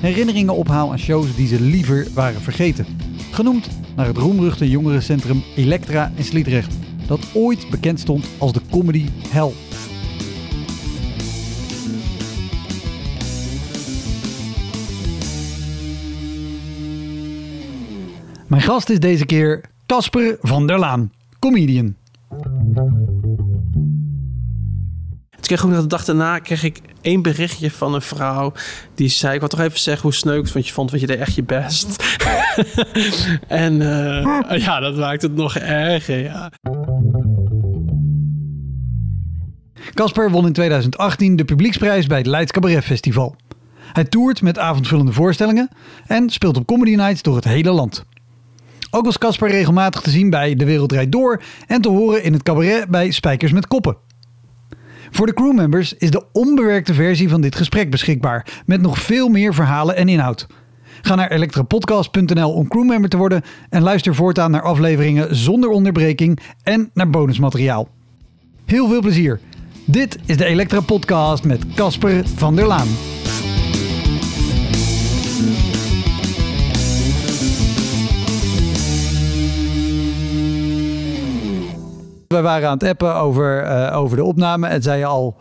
herinneringen ophaal aan shows die ze liever waren vergeten. Genoemd naar het roemruchte jongerencentrum Elektra in Sliedrecht, dat ooit bekend stond als de comedy hell. Mijn gast is deze keer Casper van der Laan, comedian. Toen kreeg ook nog de dag daarna kreeg ik één berichtje van een vrouw die zei: Ik wil toch even zeggen hoe sneu ik je vond, want je deed echt je best. en uh, ja, dat maakt het nog erger. Ja. Casper won in 2018 de publieksprijs bij het Leids Cabaret Festival. Hij toert met avondvullende voorstellingen en speelt op comedy nights door het hele land. Ook was Casper regelmatig te zien bij De Wereld Rijd Door en te horen in het cabaret bij Spijkers met Koppen. Voor de crewmembers is de onbewerkte versie van dit gesprek beschikbaar, met nog veel meer verhalen en inhoud. Ga naar elektrapodcast.nl om crewmember te worden en luister voortaan naar afleveringen zonder onderbreking en naar bonusmateriaal. Heel veel plezier. Dit is de Elektra Podcast met Casper van der Laan. We waren aan het appen over, uh, over de opname en zei je al...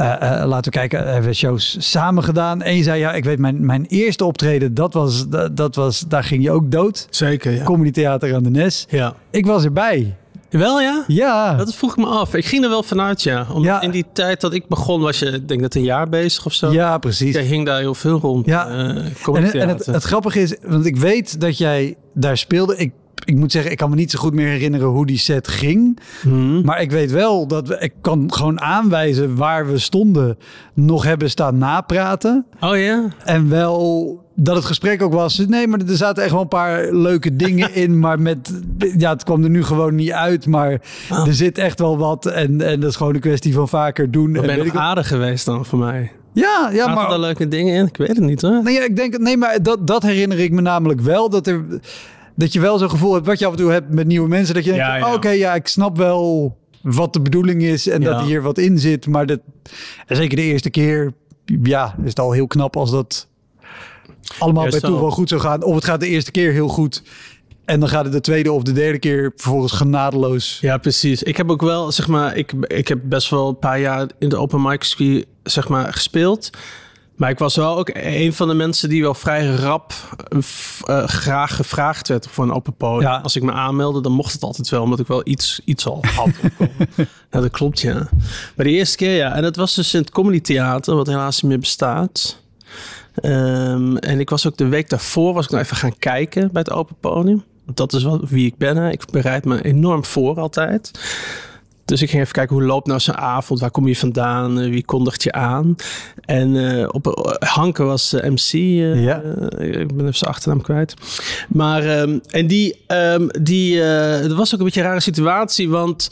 Uh, uh, laten we kijken, hebben we shows samen gedaan. Je zei, ja, ik weet, mijn, mijn eerste optreden, dat was, dat, dat was, daar ging je ook dood. Zeker, ja. Comedy Theater aan de Nes. Ja. Ik was erbij. Wel ja? Ja. Dat vroeg ik me af. Ik ging er wel vanuit, ja. Omdat ja. in die tijd dat ik begon, was je, ik denk dat een jaar bezig of zo. Ja, precies. Jij hing daar heel veel rond. Ja. Uh, en, en het, het grappige is, want ik weet dat jij daar speelde. Ik ik moet zeggen, ik kan me niet zo goed meer herinneren hoe die set ging. Hmm. Maar ik weet wel dat we, ik kan gewoon aanwijzen waar we stonden, nog hebben staan napraten. Oh ja. En wel dat het gesprek ook was. Nee, maar er zaten echt wel een paar leuke dingen in. Maar met, ja, het kwam er nu gewoon niet uit. Maar oh. er zit echt wel wat. En, en dat is gewoon een kwestie van vaker doen. Dan en ben je nog ik aardig geweest dan voor mij. Ja, ja maar... er leuke dingen in? Ik weet het niet hoor. Nee, ja, ik denk, nee maar dat, dat herinner ik me namelijk wel. Dat er dat je wel zo'n gevoel hebt, wat je af en toe hebt met nieuwe mensen, dat je denkt, Ja, ja. oh, oké, ja, ik snap wel wat de bedoeling is en Ja. dat hier wat in zit, maar dat, zeker de eerste keer, ja, is het al heel knap als dat allemaal Juist bij toeval goed zou gaan. Of het gaat de eerste keer heel goed en dan gaat het de tweede of de derde keer vervolgens genadeloos. Ja, precies. Ik heb ook wel, zeg maar, ik, ik heb best wel een paar jaar in de open mic zeg maar, gespeeld. Maar ik was wel ook een van de mensen die wel vrij rap eh, eh, graag gevraagd werd voor een open podium. Ja. Als ik me aanmeldde, dan mocht het altijd wel, omdat ik wel iets, iets al had. nou, dat klopt, ja. Maar de eerste keer, ja. En dat was dus in het Comedy Theater, wat helaas niet meer bestaat. Ehm, en ik was ook de week daarvoor, was ik nog even gaan kijken bij het open podium. Dat is wel wie ik ben. Hè. Ik bereid me enorm voor altijd. Dus ik ging even kijken hoe loopt nou zo'n avond? Waar kom je vandaan? Eh, Wie kondigt je aan? En eh, op eh, Hanke was MC. Ja. ik ben even zijn achternaam kwijt. Maar ehm, en die, ehm, die het was ook een beetje een rare situatie, want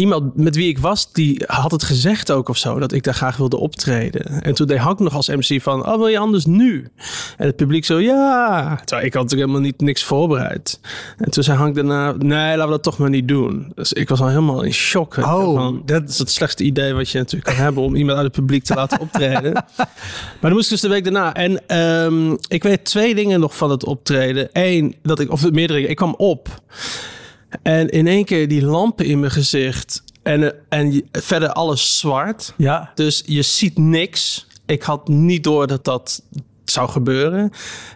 iemand met wie ik was, die had het gezegd ook of zo, dat ik daar graag wilde optreden. En toen deed Hank nog als MC van, oh wil je anders nu? En het publiek zo, ja. Terwijl ik had natuurlijk helemaal niet niks voorbereid. En toen zei Hank daarna, nee, laten we dat toch maar niet doen. Dus ik was al helemaal in shock. Oh, van, dat- dat is het slechtste idee wat je natuurlijk kan hebben om iemand uit het publiek te laten optreden. maar dan moest ik dus de week daarna. En ehm, ik weet twee dingen nog van het optreden. Eén, dat ik, of meerdere, ik kwam op. En in één keer die lampen in mijn gezicht. En, en verder alles zwart. Ja, Dus je ziet niks. Ik had niet door dat dat zou gebeuren.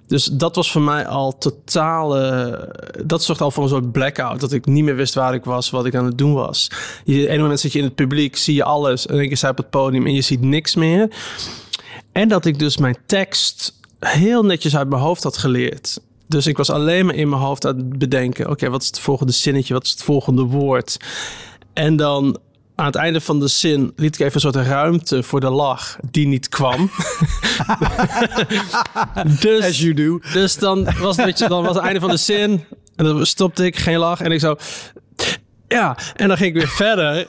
Dus dat was voor mij al totale... Dat zorgde al voor een soort blackout. Dat ik niet meer wist waar ik was, wat ik aan het doen was. Je, ene moment zit je in het publiek, zie je alles. En dan keer sta op het podium en je ziet niks meer. En dat ik dus mijn tekst heel netjes uit mijn hoofd had geleerd. Dus ik was alleen maar in mijn hoofd aan het bedenken: oké, wat is het volgende zinnetje? Wat is het volgende woord? En dan aan het einde van de zin liet ik even een soort ruimte voor de lach die niet kwam. dus, As you do. dus dan was het, dan was het einde van de zin en dan stopte ik geen lach en ik zo. Ja, en dan ging ik weer verder.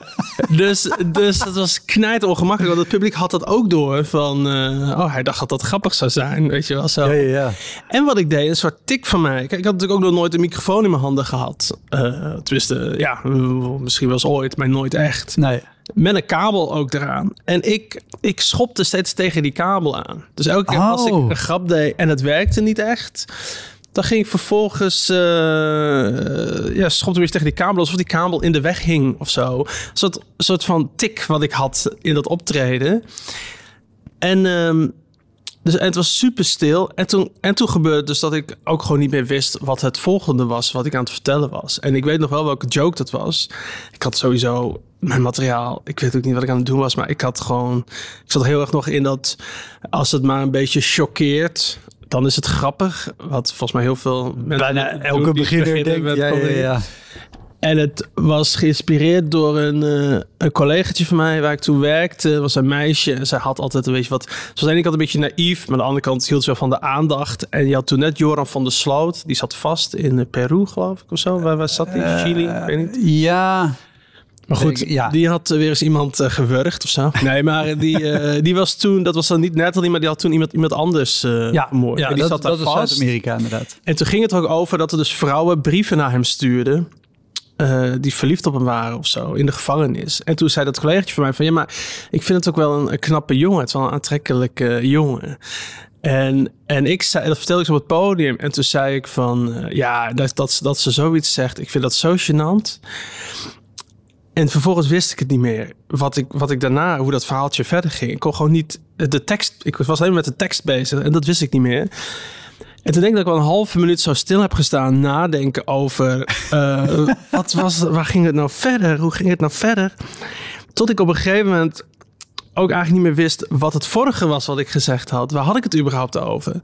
Dus, dus het was knijt ongemakkelijk. Want het publiek had dat ook door. Van, eh, oh, hij dacht dat dat grappig zou zijn. Weet je wel zo. Ja, ja, ja. En wat ik deed, een soort tik van mij. Kijk, ik had natuurlijk ook nog nooit een microfoon in mijn handen gehad. Uh, tenminste, ja, misschien wel eens ooit, maar nooit echt. Nee. Met een kabel ook eraan. En ik, ik schopte steeds tegen die kabel aan. Dus elke keer als ik Oh. een grap deed en het werkte niet echt... dan ging vervolgens... eh ja, schopte weer tegen die kabel... alsof die kabel in de weg hing of zo. Een soort, soort van tik wat ik had in dat optreden. En... ehm, dus, en het was super stil. En toen, en toen gebeurde dus dat ik ook gewoon niet meer wist wat het volgende was, wat ik aan het vertellen was. En ik weet nog wel welke joke dat was. Ik had sowieso mijn materiaal. Ik weet ook niet wat ik aan het doen was, maar ik had gewoon. Ik zat heel erg nog in dat als het maar een beetje choqueert. Dan is het grappig. Wat volgens mij heel veel mensen. Bijna elke beginner denkt. Ja, ja. En het was geïnspireerd door een, eh een collegaatje van mij waar ik toen werkte. Was een meisje. En zij had altijd een beetje wat. Ze was aan de ene kant een beetje naïef. Maar aan de andere kant hield ze wel van de aandacht. En je had toen net Joran van der Sloot. Die zat vast in eh, Peru, geloof ik of zo. Waar, waar zat die? Chili? Ik weet niet. Ja. Maar goed, Ik- ja. die had eh, weer eens iemand eh, gewurgd of zo. Nee, maar die, eh, die was toen, dat was dan niet Natalie, maar die had toen iemand, iemand anders eh Ja, vermoord. ja en die dat, zat daar dat is vast. Zuid-Amerika inderdaad. En toen ging het er ook over dat er dus vrouwen brieven naar hem stuurden. die verliefd op hem waren of zo in de gevangenis. En toen zei dat collegaatje van mij van ja, maar ik vind het ook wel een, een knappe jongen. Het is wel een aantrekkelijke jongen. En, en ik zei, dat vertelde ik zo op het podium. En toen zei ik van ja, dat, dat, dat ze zoiets zegt. Ik vind dat zo gênant. En vervolgens wist ik het niet meer. Wat ik, wat ik daarna, hoe dat verhaaltje verder ging. Ik kon gewoon niet de tekst. Ik was alleen met de tekst bezig en dat wist ik niet meer. En toen denk ik dat ik wel een halve minuut zo stil heb gestaan nadenken over eh, wat was, waar ging het nou verder? Hoe ging het nou verder? Tot ik op een gegeven moment ook eigenlijk niet meer wist wat het vorige was wat ik gezegd had. Waar had ik het überhaupt over?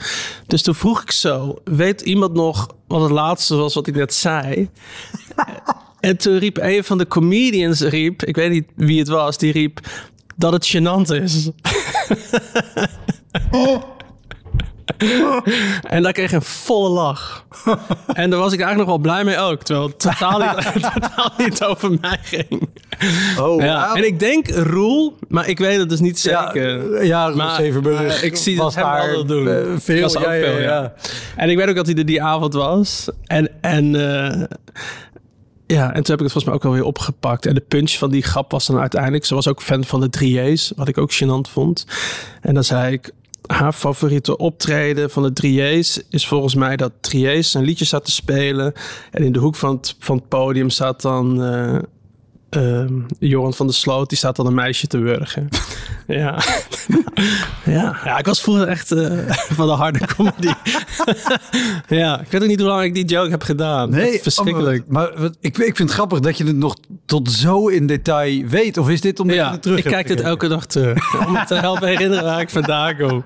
Dus toen vroeg ik zo, weet iemand nog wat het laatste was wat ik net zei? en toen riep een van de comedians, riep, ik weet niet wie het was, die riep dat het gênant is. En daar kreeg ik een volle lach. En daar was ik eigenlijk nog wel blij mee ook. Terwijl het totaal niet, totaal niet over mij ging. Oh, Ja, en ik denk Roel, maar ik weet het dus niet zeker. Ja, Roel Maar, Zevenburg eh, ik zie dat hem wel doen. veel, Was ook ja, ja, veel, ja. ja. En ik weet ook dat hij er die avond was. En, en eh, ja, en toen heb ik het volgens mij ook alweer opgepakt. En de punch van die grap was dan uiteindelijk... Ze was ook fan van de 3J's, wat ik ook gênant vond. En dan zei ik... Haar favoriete optreden van de 3J's is volgens mij dat 3J's een liedje staat te spelen. En in de hoek van het, van het podium staat dan eh, ehm, Joran van der Sloot. Die staat dan een meisje te wurgen. ja. ja. ja, ik was vroeger echt eh, van de harde comedy. ja, ik weet ook niet hoe lang ik die joke heb gedaan. Nee, verschrikkelijk. Maar ik, ik vind het grappig dat je het nog tot zo in detail weet. Of is dit omdat je Ja, het terug ik hebt kijk het elke dag terug. Om me te helpen herinneren waar ik vandaan kom.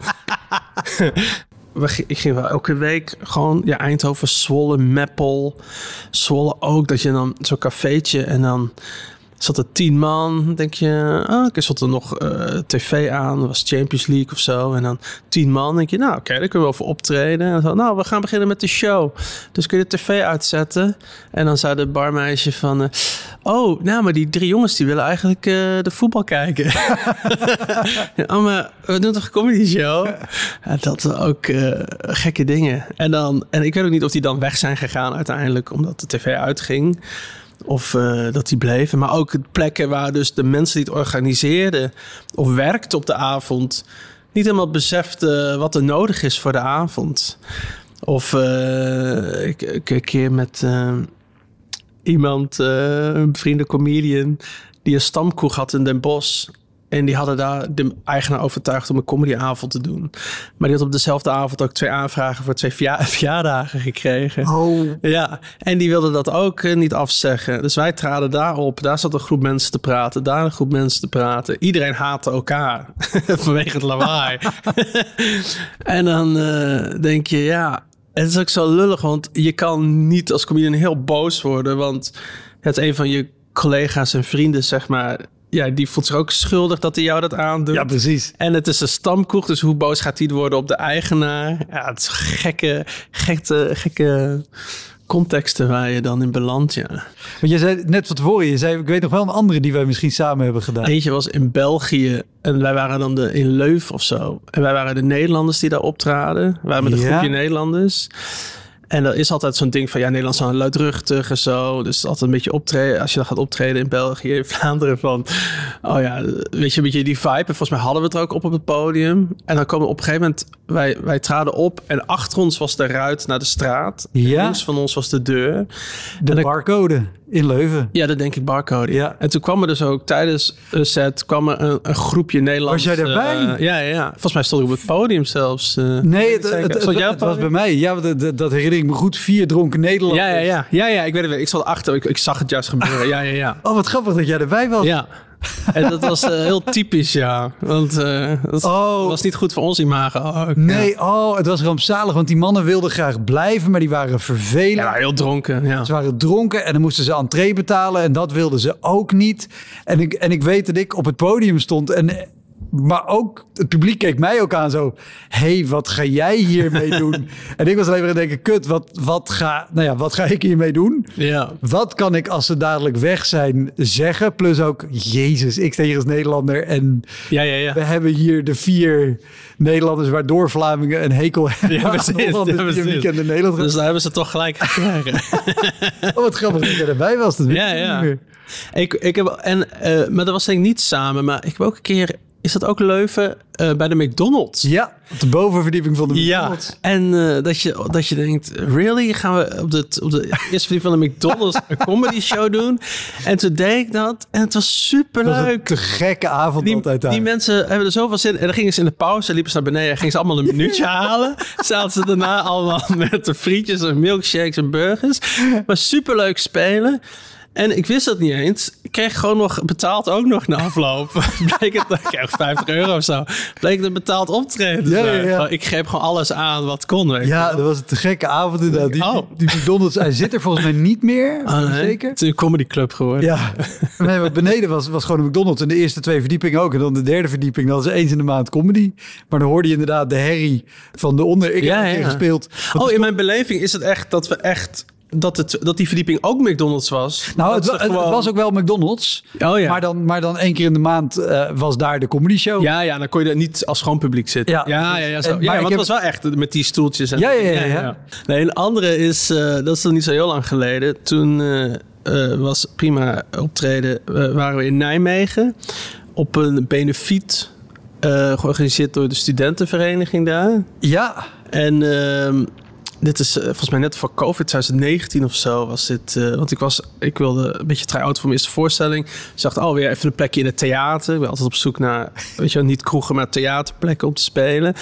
Ik ging wel elke week gewoon ja, Eindhoven, Zwolle, Meppel. Zwolle ook, dat je dan zo'n cafeetje en dan zat er tien man. denk je, oh, ik zat er nog eh, tv aan, was Champions League of zo. En dan tien man, denk je, nou oké, daar kunnen we voor optreden. En dan, nou, we gaan beginnen met de show. Dus kun je de tv uitzetten. En dan zei de barmeisje van, eh, oh, nou, maar die drie jongens die willen eigenlijk eh, de voetbal kijken. oh, maar we doen toch een comedy show? Ja, dat ook gekke dingen. En, dan, en ik weet ook niet of die dan weg zijn gegaan uiteindelijk, omdat de tv uitging. Of eh, dat die bleven. Maar ook plekken waar dus de mensen die het organiseerden of werkten op de avond niet helemaal beseften wat er nodig is voor de avond. Of eh, ik, ik een keer met eh, iemand, een vrienden comedian, die een stamkroeg had in Den Bosch. En die hadden daar de eigenaar overtuigd om een comedyavond te doen. Maar die had op dezelfde avond ook twee aanvragen voor twee verja- verjaardagen gekregen. Oh. Ja, en die wilden dat ook eh, niet afzeggen. Dus wij traden daarop. Daar zat een groep mensen te praten. Daar een groep mensen te praten. Iedereen haatte elkaar vanwege het lawaai. en dan eh, denk je, ja, het is ook zo lullig. Want je kan niet als comedian heel boos worden. Want het een van je collega's en vrienden, zeg maar... Ja, die voelt zich ook schuldig dat hij jou dat aandoet. Ja, precies. En het is een stamkoek, dus hoe boos gaat hij worden op de eigenaar? Ja, het is gekke, gekke, gekke contexten waar je dan in belandt, ja. Want je zei net van tevoren, je zei, ik weet nog wel een andere die wij misschien samen hebben gedaan. Eentje was in België en wij waren dan de, in Leuven of zo. En wij waren de Nederlanders die daar optraden. We waren met een Ja. groepje Nederlanders. En er is altijd zo'n ding van, ja, Nederland is dan luidruchtig en zo. Dus altijd een beetje optreden. Als je dan gaat optreden in België, in Vlaanderen van... Oh ja, weet je, een beetje die vibe. En volgens mij hadden we het er ook op op het podium. En dan komen op een gegeven moment... Wij, wij traden op en achter ons was de ruit naar de straat. Ja. En links van ons was de deur. de dan- barcode in Leuven. Ja, dat denk ik barcode. Ja. En toen kwam er dus ook tijdens een set kwam er een, een groepje Nederlanders. Was jij daarbij? eh, ja, ja, ja. Volgens mij stond ik op het podium zelfs. eh. Nee, het, was bij mij. Ja, dat, dat, dat herinner ik me goed. Vier dronken Nederlanders. Ja, ja, ja, ja, ja. Ik weet het. Ik zat achter. Ik, ik zag het juist gebeuren. Ja, ja, ja. Oh, wat grappig dat jij erbij was. Ja. En dat was eh, heel typisch, ja. Want eh, dat Oh. was niet goed voor ons imago. ook. Nee, oh, het was rampzalig, want die mannen wilden graag blijven, maar die waren vervelend. Ja, heel dronken. Ja. Ze waren dronken en dan moesten ze entree betalen en dat wilden ze ook niet. En ik, en ik weet dat ik op het podium stond en... Maar ook het publiek keek mij ook aan zo. hey, wat ga jij hiermee doen? en ik was alleen maar aan het denken, kut, wat, wat, ga, nou ja, wat ga ik hiermee doen? Ja. Wat kan ik als ze dadelijk weg zijn zeggen? Plus ook, jezus, ik sta hier als Nederlander en Ja, ja, ja. we hebben hier de vier Nederlanders waardoor Vlamingen een hekel hebben Ja, aan precies. Ja, precies. weekend in Nederland. Dus daar hebben ze toch gelijk gekregen. Oh, wat grappig dat je erbij was. Dat Ja, ik ja. niet meer. Ik, ik heb, en, eh, maar dat was denk ik niet samen. Maar ik heb ook een keer... Is dat ook Leuven? eh, bij de McDonald's. Ja, op de bovenverdieping van de Ja, McDonald's. en eh, dat, je, dat je denkt, really? Gaan we op de, op de eerste verdieping van de McDonald's een comedy show doen? En toen deed ik dat en het was super Dat was een te gekke avond Die, altijd daar. die mensen hebben er zoveel zin in. En dan gingen ze in de pauze, liepen ze naar beneden, gingen ze allemaal een minuutje halen. Zaten ze daarna allemaal met de frietjes en milkshakes en burgers. Maar superleuk spelen. En ik wist dat niet eens. Ik kreeg gewoon nog betaald ook nog na afloop. Bleek het, ik kreeg 50 euro of zo. Bleek het een betaald optreden. Ja, ja, ja. Ik greep gewoon alles aan wat kon. Weet ja, wel. dat was een te gekke avond inderdaad. Die, Oh. die McDonald's, hij zit er volgens mij niet meer. Nee. Zeker. Het is een comedyclub geworden. Ja, nee, maar beneden was, was gewoon een McDonald's. En de eerste twee verdiepingen ook. En dan de derde verdieping, dat is eens in de maand comedy. Maar dan hoorde je inderdaad de herrie van de onder. Ik Ja, heb gespeeld. Oh, in mijn beleving is het echt dat we echt... Dat, het, dat die verdieping ook McDonald's was. Nou, het, was ook wel McDonald's. Oh ja. Maar, dan, maar dan één keer in de maand eh, was daar de comedy show. Ja, ja, dan kon je er niet als gewoon publiek zitten. Ja. Ja, ja, ja. Zo. En- ja maar want het was wel echt met die stoeltjes. En Ja, ja, ja, ja. Nee, een andere is, eh, dat is nog niet zo heel lang geleden. Toen eh, was prima optreden, waren we in Nijmegen op een benefiet georganiseerd door de studentenvereniging daar. Ja, En ehm, dit is eh, volgens mij net voor COVID 2019 of zo was dit. eh, want ik was, ik wilde een beetje try-out voor mijn eerste voorstelling. Ik dacht, oh, weer even een plekje in het theater. Ik ben altijd op zoek naar, weet je wel, niet kroegen, maar theaterplekken om te spelen.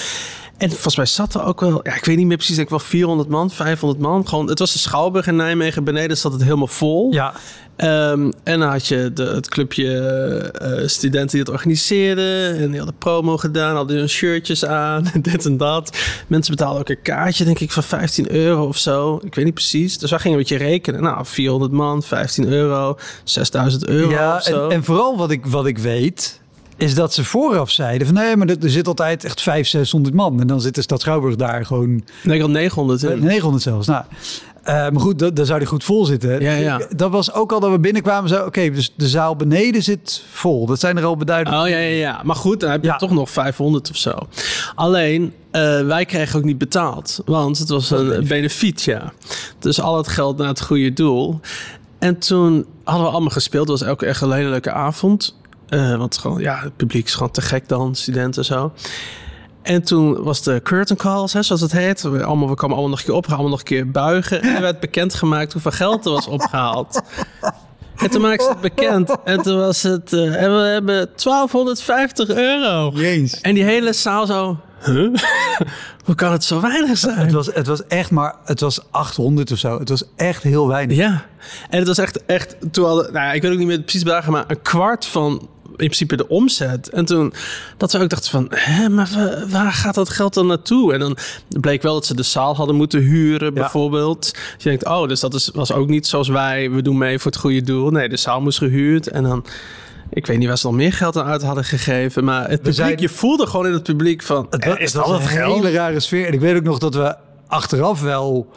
En volgens mij zat er ook wel, ja, ik weet niet meer precies, denk ik wel 400 man, 500 man. Gewoon, het was de Schouwburg in Nijmegen. Beneden zat het helemaal vol. ja. Ehm, en dan had je de, het clubje eh, studenten die het organiseerden. En die hadden promo gedaan, hadden hun shirtjes aan, dit en dat. Mensen betaalden ook een kaartje, denk ik, van 15 euro of zo. Ik weet niet precies. Dus wij gingen een beetje rekenen. Nou, 400 man, 15 euro, 6000 euro ja of zo. en, en vooral wat ik, wat ik weet, is dat ze vooraf zeiden van nee, maar er, er zit altijd echt 500, 600 man. En dan zit de stad Schouwburg daar gewoon nee, ik had 900 in. 900 zelfs. Nou, eh, maar goed, da- daar zou die goed vol zitten. Ja, ja. Dat was ook al dat we binnenkwamen. Zo, oké, dus de zaal beneden zit vol. Dat zijn er al beduidend. Oh ja, ja, ja. Maar goed, dan heb je Ja. toch nog 500 of zo. Alleen, eh, wij kregen ook niet betaald. Want het was een benefiet, ja. Dus al het geld naar het goede doel. En toen hadden we allemaal gespeeld. Het was ook echt een hele leuke avond. Eh, want gewoon, ja, het publiek is gewoon te gek dan, studenten en zo. En toen was de curtain calls, hè, zoals het heet. We, allemaal, we kwamen allemaal nog een keer op, allemaal nog een keer buigen. En er werd bekendgemaakt hoeveel geld er was opgehaald. En toen maakte ze het bekend. En toen was het... eh, en we hebben 1250 euro. Jeens. En die hele zaal zo... Huh? Hoe kan het zo weinig Het zijn? was, het was echt maar, het was 800 of zo. Het was echt heel weinig. Ja. En het was echt... echt toen hadden, nou, ik weet ook niet meer precies bedragen, maar een kwart van... In principe de omzet. En toen dat we ook dachten van, hè, maar wa- waar gaat dat geld dan naartoe? En dan bleek wel dat ze de zaal hadden moeten huren, bijvoorbeeld. Dus je denkt, oh, dus dat is, was ook niet zoals wij, we doen mee voor het goede doel. Nee, de zaal moest gehuurd. En dan, ik weet niet waar ze nog meer geld aan uit hadden gegeven. Maar het publiek, zijn- je voelde gewoon in het publiek van, Het is dat het een geld? hele rare sfeer. En ik weet ook nog dat we achteraf wel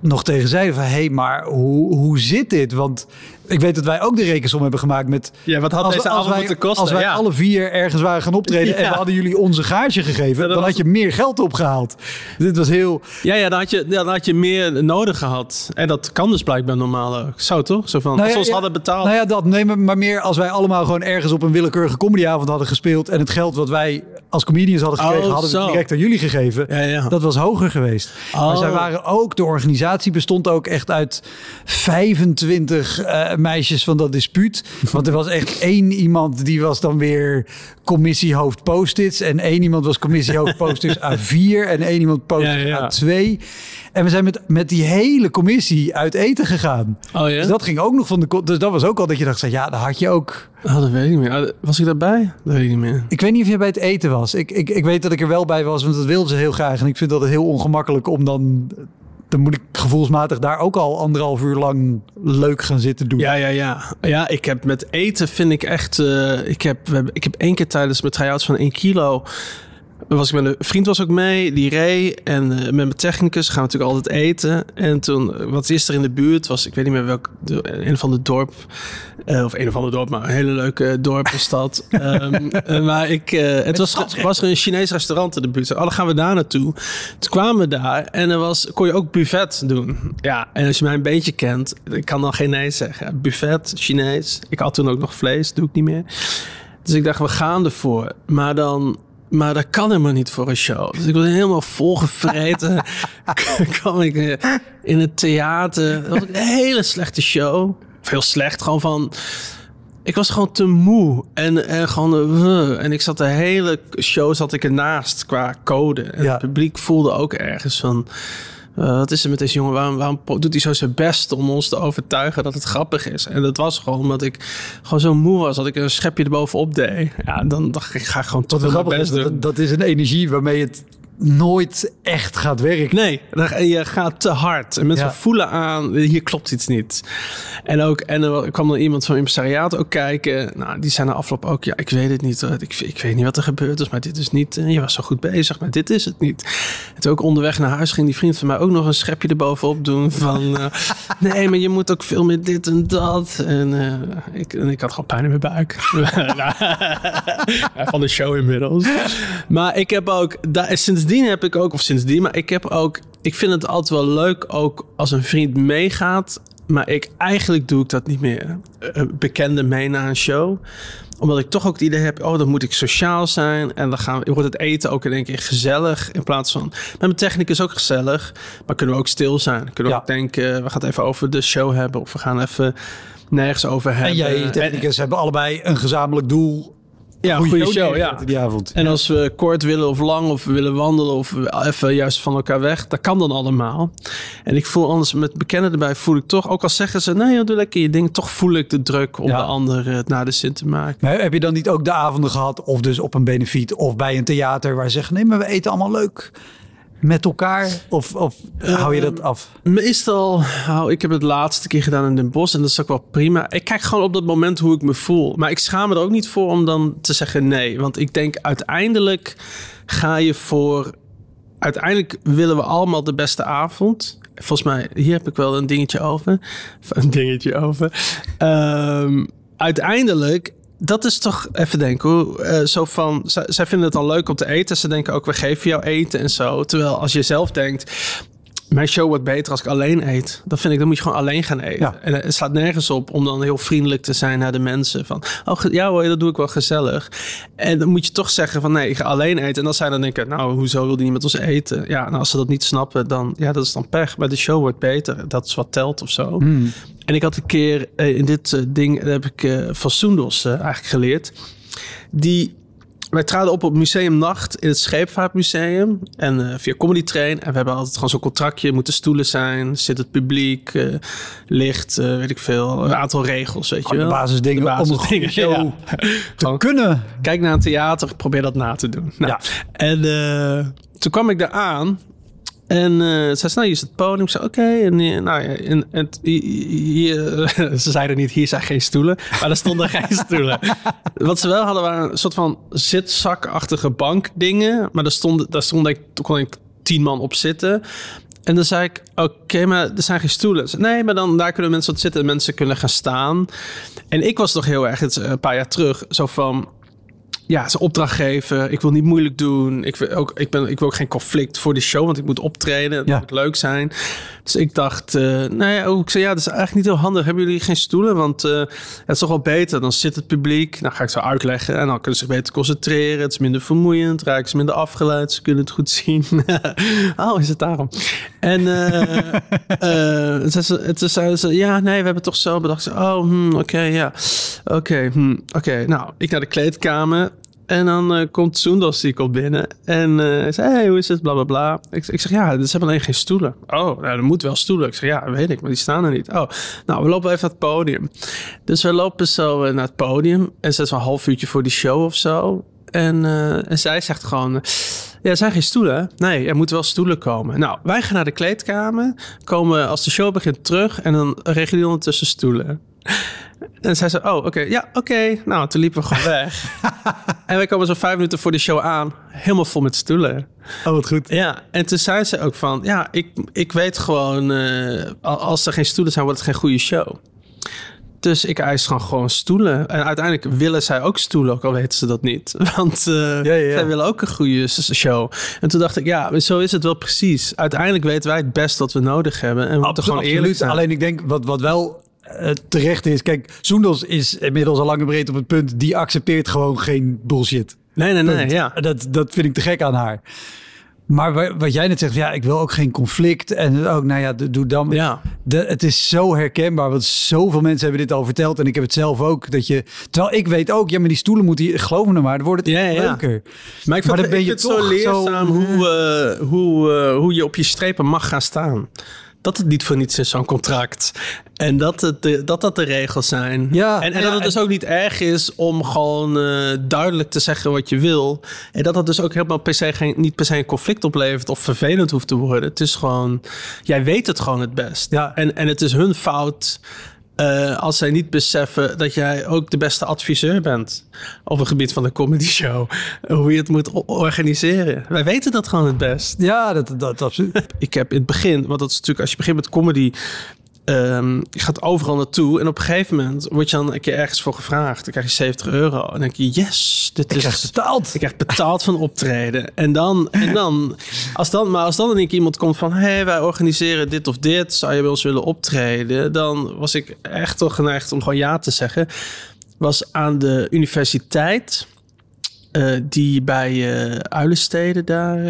nog tegen zeiden van... hé, hey, maar hoe, hoe zit dit? Want ik weet dat wij ook de rekensom hebben gemaakt met... Ja, wat had als, deze als avond wij, moeten kosten? Als wij ja. alle vier ergens waren gaan optreden... en we hadden jullie onze gaartje gegeven... dan was- had je meer geld opgehaald. Dit was heel... Ja, ja, dan had, je, dan had je meer nodig gehad. En dat kan dus blijkbaar normaal ook. Zo toch? Zo van, Nou als ons hadden betaald. Nou ja, dat nemen maar meer als wij allemaal gewoon ergens op een willekeurige comedyavond hadden gespeeld... en het geld wat wij als comedians hadden gekregen... Oh, hadden we direct aan jullie gegeven. Dat was hoger geweest. Maar Oh. zij waren ook, de organisatie bestond ook echt uit 25 eh, meisjes van dat dispuut. Want er was echt één iemand die was dan weer commissiehoofd post-its. En één iemand was commissiehoofd post-its A4. En één iemand post-its Ja, ja. A2. En we zijn met, met die hele commissie uit eten gegaan. Oh ja? Dus dat ging ook nog van de... Dus dat was ook al dat je dacht, ja, daar had je ook... Oh, dat weet ik niet meer. Ah, Was ik daarbij? Dat weet ik niet meer. Ik weet niet of jij bij het eten was. Ik, ik, ik weet dat ik er wel bij was, want dat wilden ze heel graag. En ik vind dat het heel ongemakkelijk om dan... Dan moet ik gevoelsmatig daar ook al anderhalf uur lang leuk gaan zitten doen. Ja, ja, ja. Ja, ik heb met eten vind ik echt... eh, ik, heb, ik heb één keer tijdens mijn try-outs van 1 kilo... Was ik met een vriend was ook mee, die reed. En eh, met mijn technicus gaan we natuurlijk altijd eten. En toen, eh, wat is er in de buurt? Was, ik weet niet meer welk, de- een of ander dorp. eh, of een of ander dorp, maar een hele leuke dorp en stad. Ehm, eh, maar ik, eh, het was, was er een Chinees restaurant in de buurt. Oh, dan gaan we daar naartoe. Toen kwamen we daar en er was, kon je ook buffet doen. Ja, en als je mij een beetje kent, ik kan dan geen nee zeggen. Buffet, Chinees. Ik had toen ook nog vlees, doe ik niet meer. Dus ik dacht, we gaan ervoor. Maar dan... Maar dat kan helemaal niet voor een show. Dus ik was helemaal volgevreten. kwam ik eh, in het theater. Dat was een hele slechte show. Of heel slecht, gewoon van... Ik was gewoon te moe. En, en gewoon... eh, en ik zat de hele show zat ik ernaast qua code. En Ja. het publiek voelde ook ergens van... eh, wat is er met deze jongen? Waarom, waarom doet hij zo zijn best om ons te overtuigen dat het grappig is? En dat was gewoon omdat ik gewoon zo moe was dat ik een schepje erbovenop deed. Ja, dan dacht ik, ik ga gewoon mijn grappig is, best doen. dat, dat is een energie waarmee het nooit echt gaat werken. Nee, je gaat te hard. En mensen Ja. voelen aan, hier klopt iets niet. En, ook, en er kwam dan iemand van impresariaat ook kijken. Nou, die zijn na afloop ook, ja, ik weet het niet. Ik, ik weet niet wat er gebeurd is, maar dit is niet... eh, Je was zo goed bezig, maar dit is het niet. En toen ook onderweg naar huis ging die vriend van mij ook nog een schepje erbovenop doen. Van, eh, nee, maar je moet ook veel meer dit en dat. En, eh, ik, en ik had gewoon pijn in mijn buik. Van de show inmiddels. Maar ik heb ook, daar, sindsdien heb ik ook, of sindsdien, maar ik heb ook, ik vind het altijd wel leuk ook als een vriend meegaat. Maar ik, eigenlijk doe ik dat niet meer. Eh, Bekende mee naar een show omdat ik toch ook het idee heb, oh, dan moet ik sociaal zijn. En dan gaan, wordt het eten ook in één keer gezellig. In plaats van, met mijn technicus ook gezellig. Maar kunnen we ook stil zijn. Kunnen we Ja. ook denken, we gaan het even over de show hebben. Of we gaan even nergens over hebben. En jij en je technicus hebben allebei een gezamenlijk doel. Ja, goede show show, ja. die avond. En als we kort willen of lang of we willen wandelen of even juist van elkaar weg, dat kan dan allemaal. En ik voel anders met bekenden erbij, voel ik toch, ook al zeggen ze, nee, joh, doe lekker je ding, toch voel ik de druk om Ja. de ander eh, het naar de zin te maken. Maar heb je dan niet ook de avonden gehad, of dus op een benefiet, of bij een theater, waar ze zeggen: nee, maar we eten allemaal leuk met elkaar? Of, of hou je dat af? Meestal, nou, ik heb het laatste keer gedaan in Den Bosch en dat is ook wel prima. Ik kijk gewoon op dat moment hoe ik me voel. Maar ik schaam me er ook niet voor om dan te zeggen nee. Want ik denk uiteindelijk ga je voor... Uiteindelijk willen we allemaal de beste avond. Volgens mij, hier heb ik wel een dingetje over. Een dingetje over. Ehm, uiteindelijk, dat is toch, even denken, hoe, eh, zo van, zij, vinden het dan leuk om te eten. Ze denken ook, we geven jou eten en zo. Terwijl als je zelf denkt, mijn show wordt beter als ik alleen eet. Dat vind ik, dan moet je gewoon alleen gaan eten. Ja. En het slaat nergens op om dan heel vriendelijk te zijn naar de mensen. Van, oh ja hoor, dat doe ik wel gezellig. En dan moet je toch zeggen van, nee, ik ga alleen eten. En als zij dan denken, nou, hoezo wil die niet met ons eten? Ja, nou, als ze dat niet snappen, dan, ja, dat is dan pech. Maar de show wordt beter. Dat is wat telt of zo. Hmm. En ik had een keer eh, in dit eh, ding, heb ik eh, van Soendos eigenlijk geleerd. Die, wij traden op op Museum Nacht in het Scheepvaartmuseum. En eh, via Comedy Train. En we hebben altijd gewoon zo'n contractje. Moeten stoelen zijn, zit het publiek, eh, licht, eh, weet ik veel. Een aantal regels, weet je Gewoon de wel. basisdingen De om een goede show ja. te kunnen. Kijk naar een theater, probeer dat na te doen. Nou, Ja. En toen kwam ik daar aan. En eh ze zei, nou, hier is het podium. Ik zei, oké. En, eh, nou, en, en hier, hier- ze zeiden niet, hier zijn geen stoelen. Maar er stonden geen stoelen. Wat ze wel hadden, waren een soort van zitzakachtige bankdingen. Maar daar stond, daar stond ik, toen kon ik tien man op zitten. En dan zei ik, oké, maar er zijn geen stoelen. Ze, nee, maar dan daar kunnen mensen op zitten en mensen kunnen gaan staan. En ik was toch heel erg, het een paar jaar terug, zo van ja, zijn opdracht geven. Ik wil niet moeilijk doen. Ik wil ook, ik ben, ik wil ook geen conflict voor de show, want ik moet optreden. Het Ja. moet leuk zijn. Dus ik dacht, eh nou ja, ook, ik zei, ja, dat is eigenlijk niet heel handig. Hebben jullie geen stoelen? Want eh, het is toch wel beter. Dan zit het publiek. Nou ga ik zo uitleggen. En dan kunnen ze zich beter concentreren. Het is minder vermoeiend. Raken ze minder afgeleid. Ze kunnen het goed zien. oh, is het daarom? En eh eh, ze, het is, ze, ja, nee, we hebben toch zo bedacht. Oh, hmm, oké, ja. Oké, hmm, oké. Nou, ik naar de kleedkamer. En dan eh, komt Soendos, die komt binnen. En eh hij zei, hey, hoe is het? Bla, bla, bla. Ik, ik zeg, ja, ze hebben alleen geen stoelen. Oh, nou, er moet wel stoelen. Ik zeg, ja, weet ik, maar die staan er niet. Oh, nou, we lopen even naar het podium. Dus we lopen zo eh, naar het podium. En ze is wel een half uurtje voor die show of zo. En, en zij zegt gewoon... ja, er zijn geen stoelen. Nee, er moeten wel stoelen komen. Nou, wij gaan naar de kleedkamer. Komen als de show begint terug. En dan regelen die ondertussen stoelen. En zij zei, oh, oké, ja, oké. Nou, toen liepen we gewoon weg. en wij komen zo vijf minuten voor de show aan. Helemaal vol met stoelen. Oh, wat goed. Ja, en toen zei ze ook van... Ja, ik, ik weet gewoon... eh, al- als er geen stoelen zijn, wordt het geen goede show. Dus ik eis gewoon, gewoon stoelen. En uiteindelijk willen zij ook stoelen, ook al weten ze dat niet. Want eh, Ja, ja, ja. zij willen ook een goede show. En toen dacht ik, ja, zo is het wel precies. Uiteindelijk weten wij het best wat we nodig hebben. En we moeten gewoon eerlijk zijn. Alleen ik denk, wat, wat wel eh, terecht is... Kijk, Soendos is inmiddels al lang en breed op het punt... die accepteert gewoon geen bullshit. Nee, nee, nee, Punt. ja. Dat, dat vind ik te gek aan haar. Maar wa- wat jij net zegt, ja, ik wil ook geen conflict. En ook, nou ja, doe dan. Ja. De, het is zo herkenbaar, want zoveel mensen hebben dit al verteld. En ik heb het zelf ook. Dat je, terwijl ik weet ook, ja, maar die stoelen moeten hier, geloof me nou maar, dan wordt het Ja, ja, leuker. Maar ik, Maar vind, dan ben ik je vind het zo leerzaam zo- hoe, eh, hoe, eh, hoe je op je strepen mag gaan staan. Dat het niet voor niets is, zo'n contract. En dat, het de, dat dat de regels zijn. Ja, en, en ja, dat het dus ook niet erg is om gewoon eh, duidelijk te zeggen wat je wil. En dat dat dus ook helemaal per se geen, niet per se een conflict oplevert of vervelend hoeft te worden. Het is gewoon, jij weet het gewoon het best. Ja. En, en het is hun fout eh, als zij niet beseffen dat jij ook de beste adviseur bent op het gebied van de comedy show. Hoe je het moet organiseren. Wij weten dat gewoon het best. Ja, dat, dat, absoluut. Ik heb in het begin, want dat is natuurlijk als je begint met comedy. Ehm, je gaat overal naartoe en op een gegeven moment word je dan een keer ergens voor gevraagd. Dan krijg je 70 euro en dan denk je, yes, dit Ik is krijg betaald. ik krijg betaald van optreden. En dan, en dan, als dan, maar als dan één keer iemand komt van, hé, hey, wij organiseren dit of dit, zou je bij ons willen optreden? Dan was ik echt toch geneigd om gewoon ja te zeggen. Was aan de universiteit, eh, die bij eh Uilensteden daar.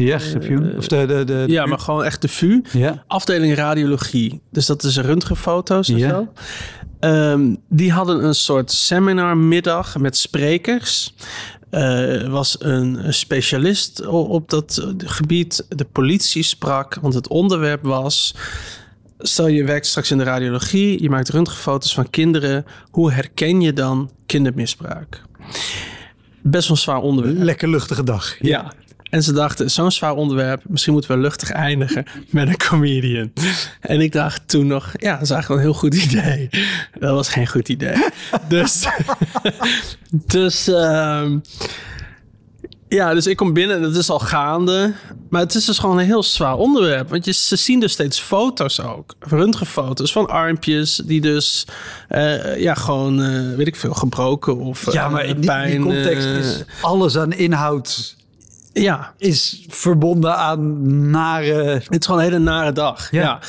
Ja, review. Of de, de, de, ja, maar gewoon echt de VU. Ja. Afdeling radiologie. Dus dat is röntgenfoto's en Ja. zo. Ehm, die hadden een soort seminarmiddag met sprekers. Er was een specialist o- op dat gebied. De politie sprak, want het onderwerp was... Stel je werkt straks in de radiologie, je maakt röntgenfoto's van kinderen. Hoe herken je dan kindermisbruik? Best wel een zwaar onderwerp. Lekker luchtige dag. Ja. En ze dachten, zo'n zwaar onderwerp, misschien moeten we luchtig eindigen met een comedian. En ik dacht toen nog, ja, dat is eigenlijk wel een heel goed idee. Dat was geen goed idee. dus, dus, ehm, ja, dus ik kom binnen en het is al gaande. Maar het is dus gewoon een heel zwaar onderwerp. Want je, ze zien dus steeds foto's ook. Röntgenfoto's van armpjes die dus, eh, ja, gewoon, eh, weet ik veel, gebroken of Ja, maar eh, in die, context is alles aan inhoud Ja, is verbonden aan nare... het is gewoon een hele nare dag. Ja. Ja.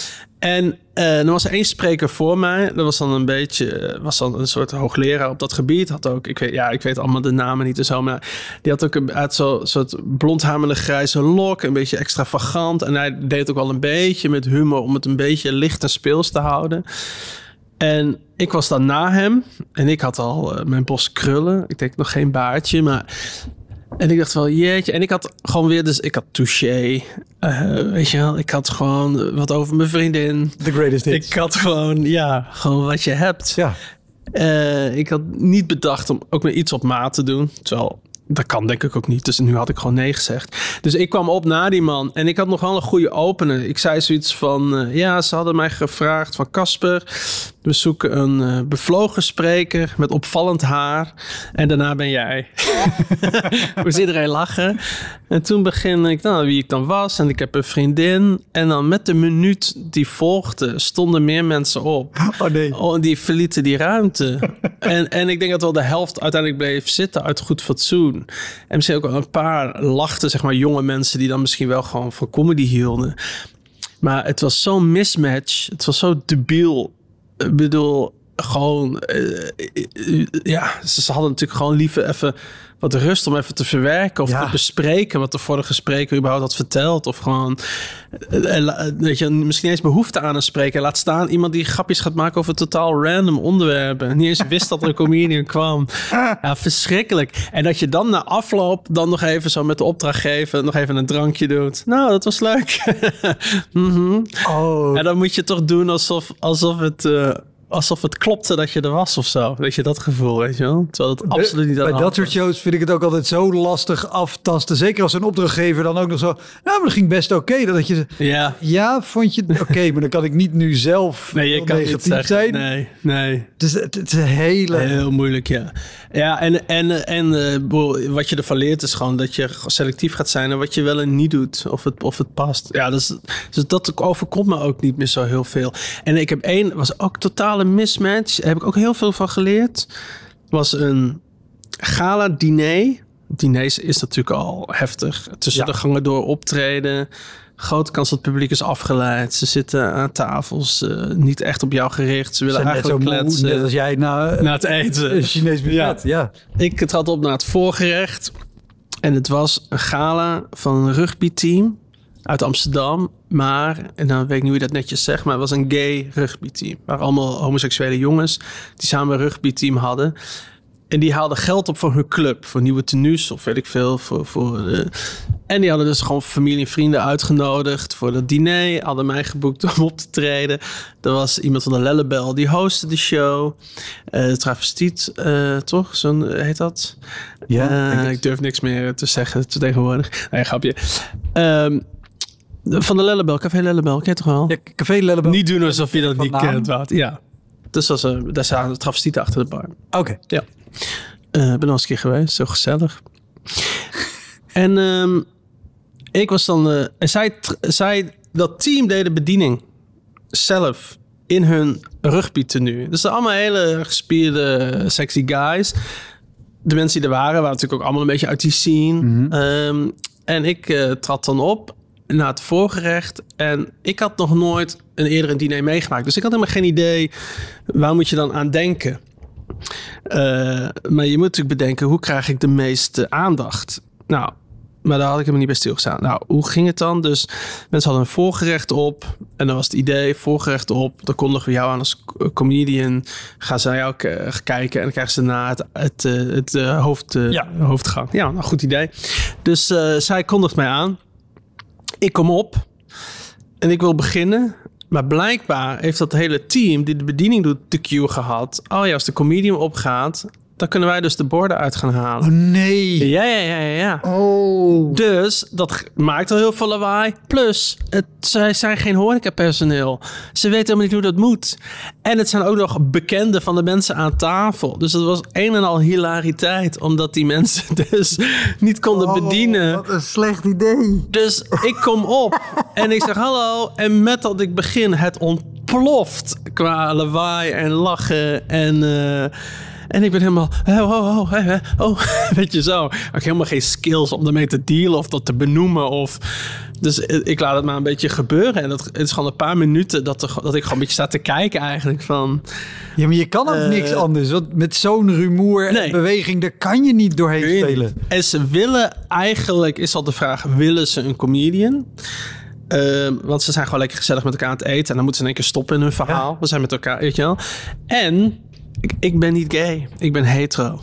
En eh er was één spreker voor mij. Dat was dan een beetje, eh, was dan een soort hoogleraar op dat gebied. Had ook, ik weet, ja, ik weet allemaal de namen niet en zo, maar die had ook een uit zo'n soort blondhamende grijze lok, een beetje extravagant. En hij deed ook wel een beetje met humor om het een beetje licht en speels te houden. En ik was dan na hem en ik had al eh, mijn bos krullen. Ik denk nog geen baardje, maar en ik dacht wel, jeetje. En ik had gewoon weer, dus ik had touché. eh, weet je wel, ik had gewoon wat over mijn vriendin. The greatest hits. Ik had gewoon, ja, gewoon wat je hebt. Ja. Eh, ik had niet bedacht om ook maar iets op maat te doen. Terwijl, dat kan denk ik ook niet. Dus nu had ik gewoon nee gezegd. Dus ik kwam op na die man. En ik had nog wel een goede opener. Ik zei zoiets van... eh, ja, ze hadden mij gevraagd van... Casper, we zoeken een eh, bevlogen spreker met opvallend haar. En daarna ben jij. Moest iedereen lachen. En toen begin ik, nou, wie ik dan was. En ik heb een vriendin. En dan met de minuut die volgde... stonden meer mensen op. Oh nee. Oh, die verlieten die ruimte. en, en ik denk dat wel de helft uiteindelijk bleef zitten uit goed fatsoen. En misschien ook wel een paar lachten, zeg maar, jonge mensen die dan misschien wel gewoon van comedy hielden. Maar het was zo'n mismatch. Het was zo debiel. Ik bedoel, gewoon, eh, eh, ja, ze hadden natuurlijk gewoon liever even wat rust om even te verwerken of Ja. te bespreken wat de vorige spreker überhaupt had verteld. Of gewoon, eh, weet je, misschien eens behoefte aan een spreker. Laat staan iemand die grapjes gaat maken over totaal random onderwerpen. Niet eens wist dat er een comedian kwam. Ja, verschrikkelijk. En dat je dan na afloop dan nog even zo met de opdrachtgever nog even een drankje doet. Nou, dat was leuk. Mhm. Oh. En dan moet je toch doen alsof, alsof, het, alsof het klopte dat je er was of zo. Weet je, dat gevoel, weet je wel? Terwijl het absoluut niet aan Bij dat soort shows vind ik het ook altijd zo lastig aftasten. Zeker als een opdrachtgever dan ook nog zo... Nou, maar dat ging best oké. Dat je... Ja. Ja, vond je... Oké, maar dan kan ik niet nu zelf Nee, je kan niet negatief zeggen. zijn. Nee, nee. Dus het, het is een hele... Heel moeilijk, ja. Ja, en, en, en bedoel, wat je ervan leert is gewoon dat je selectief gaat zijn en wat je wel en niet doet. Of het, of het past. Ja, dat, is, dus dat overkomt me ook niet meer zo heel veel. En ik heb één, was ook totale mismatch. Daar heb ik ook heel veel van geleerd. Was een gala diner. Diners is natuurlijk al heftig. Tussen Ja. de gangen door optreden. Grote kans dat het publiek is afgeleid. Ze zitten aan tafels eh, niet echt op jou gericht. Ze willen zijn net zo eigenlijk moe, kletsen. net als jij na Na het eten. Chinees buffet. Ja. Ik trad op naar het voorgerecht. En het was een gala van een rugbyteam uit Amsterdam. Maar, en dan weet ik niet hoe je dat netjes zegt, maar het was een gay rugbyteam. Waar allemaal homoseksuele jongens die samen een rugbyteam hadden. En die haalden geld op voor hun club. Voor nieuwe tenues of weet ik veel. Voor, voor, eh, en die hadden dus gewoon familie en vrienden uitgenodigd voor dat diner. Hadden mij geboekt om op te treden. Er was iemand van de Lellebel die hostte de show. Eh travestiet, eh, toch? Zo'n, eh, heet dat? Ja, ik durf niks meer te zeggen tegenwoordig. Nee, grapje. Ehm, van de Lellebel, Café Lellebel, ken je toch wel? Ja, Café Lellebel. Niet doen alsof je dat niet naam? kent, wat? Ja. Dus was, eh, daar zaten travestieten achter de bar. Oké. Ja. Eh, ben al eens een keer geweest. Zo gezellig. en ehm, ik was dan... eh, en zij, zij, dat team deed de bediening zelf in hun rugby-tenue. Dus allemaal hele gespierde, sexy guys. De mensen die er waren, waren natuurlijk ook allemaal een beetje uit die scene. Ehm, en ik eh, trad dan op naar het voorgerecht. En ik had nog nooit een eerder een diner meegemaakt. Dus ik had helemaal geen idee, waar moet je dan aan denken? Eh, maar je moet natuurlijk bedenken, hoe krijg ik de meeste aandacht? Nou, maar daar had ik helemaal niet bij stilgestaan. Nou, hoe ging het dan? Dus mensen hadden een voorgerecht op. En dan was het idee, voorgerecht op. Dan kondigen we jou aan als co- comedian. Gaan ze naar jou kijken. En dan krijgen ze na het, het, eh, het eh, hoofd, Ja. hoofdgang. Ja, nou, goed idee. Dus zij kondigt mij aan. Ik kom op. En ik wil beginnen. Maar blijkbaar heeft dat hele team die de bediening doet de cue gehad. Oh ja, als de comedian opgaat, dan kunnen wij dus de borden uit gaan halen. Oh nee. Ja, ja, ja, ja. Oh. Dus dat maakt al heel veel lawaai. Plus, het, zij zijn geen horecapersoneel. Ze weten helemaal niet hoe dat moet. En het zijn ook nog bekenden van de mensen aan tafel. Dus het was een en al hilariteit. Omdat die mensen dus niet konden bedienen. Oh, Wat een slecht idee. Dus ik kom op en ik zeg hallo. En met dat ik begin, het ontploft qua lawaai en lachen. En, eh, En ik ben helemaal, oh, oh, oh, oh, oh. weet je zo. Ik heb helemaal geen skills om ermee te dealen of dat te benoemen. Of... Dus ik laat het maar een beetje gebeuren. En dat, het is gewoon een paar minuten dat, er, dat ik gewoon een beetje sta te kijken eigenlijk van... Ja, maar je kan ook Eh, niks anders. Want met zo'n rumoer en Nee. beweging, daar kan je niet doorheen je spelen. niet. En ze willen eigenlijk, is al de vraag, willen ze een comedian? Ehm, want ze zijn gewoon lekker gezellig met elkaar aan het eten. En dan moeten ze in één keer stoppen in hun verhaal. We zijn met elkaar, weet je wel. En ik, ik ben niet gay. Ik ben hetero.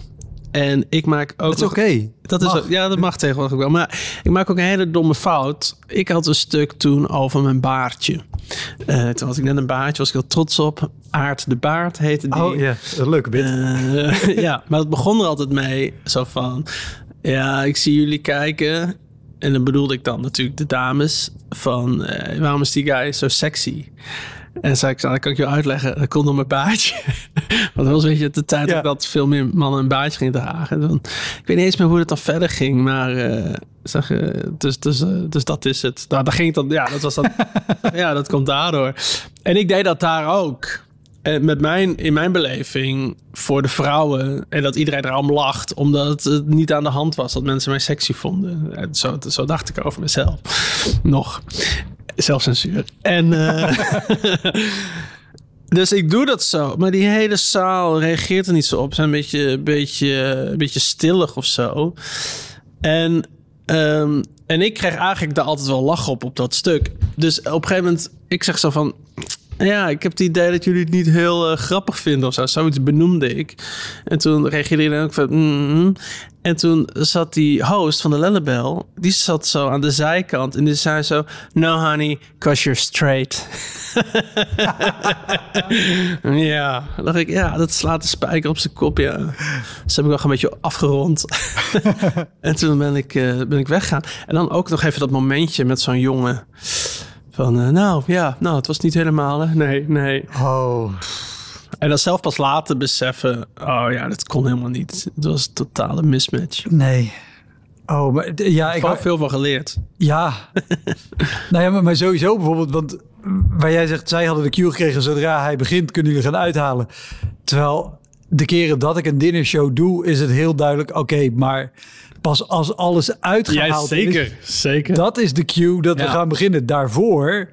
En ik maak ook... Dat is oké. Dat is ja, dat mag tegenwoordig wel. Maar ik maak ook een hele domme fout. Ik had een stuk toen over mijn baardje. Eh, toen had ik net een baardje, was ik heel trots op. Aard de Baard heette die. Oh ja, een leuke bit. Eh, ja, maar het begon er altijd mee. Zo van, ja, ik zie jullie kijken. En dan bedoelde ik dan natuurlijk de dames. Van, eh, waarom is die guy zo sexy? En zei ik, nou, dat kan ik je uitleggen. Dat komt door mijn baardje. Want dat was weet je de tijd Ja. dat veel meer mannen een baardje gingen dragen. Dan, ik weet niet eens meer hoe het dan verder ging. Maar eh, zeg, eh, dus, dus, eh, dus dat is het. Nou, daar ging het dan, ja, dat was dat. ja, dat komt daardoor. En ik deed dat daar ook. En met mijn, in mijn beleving voor de vrouwen. En dat iedereen erom lacht. Omdat het niet aan de hand was dat mensen mij sexy vonden. En Zo, zo dacht ik over mezelf. Nog. Zelfcensuur. En. eh, dus ik doe dat zo. Maar die hele zaal reageert er niet zo op. Zijn een beetje, beetje, een beetje stillig of zo. En, ehm, en ik krijg eigenlijk daar altijd wel lach op, op dat stuk. Dus op een gegeven moment, ik zeg zo van... Ja, ik heb het idee dat jullie het niet heel eh, grappig vinden of zo. Zoiets benoemde ik. En toen reageerde iedereen ook van... mm En toen zat die host van de Lellebel... Die zat zo aan de zijkant. En die zei zo... No honey, cause you're straight. ja, dan dacht ik... Ja, dat slaat de spijker op zijn kop, ja. Dus heb ik nog een beetje afgerond. en toen ben ik, eh, ben ik weggegaan. En dan ook nog even dat momentje met zo'n jongen... Van, eh, nou ja, nou, het was niet helemaal, hè. Nee, nee. Oh. En dan zelf pas later beseffen, oh ja, dat kon helemaal niet. Het was een totale mismatch. Nee. Oh, maar ja, Ik heb veel van geleerd. Ja. nou ja, maar, maar sowieso bijvoorbeeld, want waar jij zegt, zij hadden de cue gekregen zodra hij begint, kunnen jullie gaan uithalen. Terwijl de keren dat ik een dinnershow doe, is het heel duidelijk, oké, maar pas als alles uitgehaald is, zeker. dat is de cue dat we Ja. gaan beginnen. Daarvoor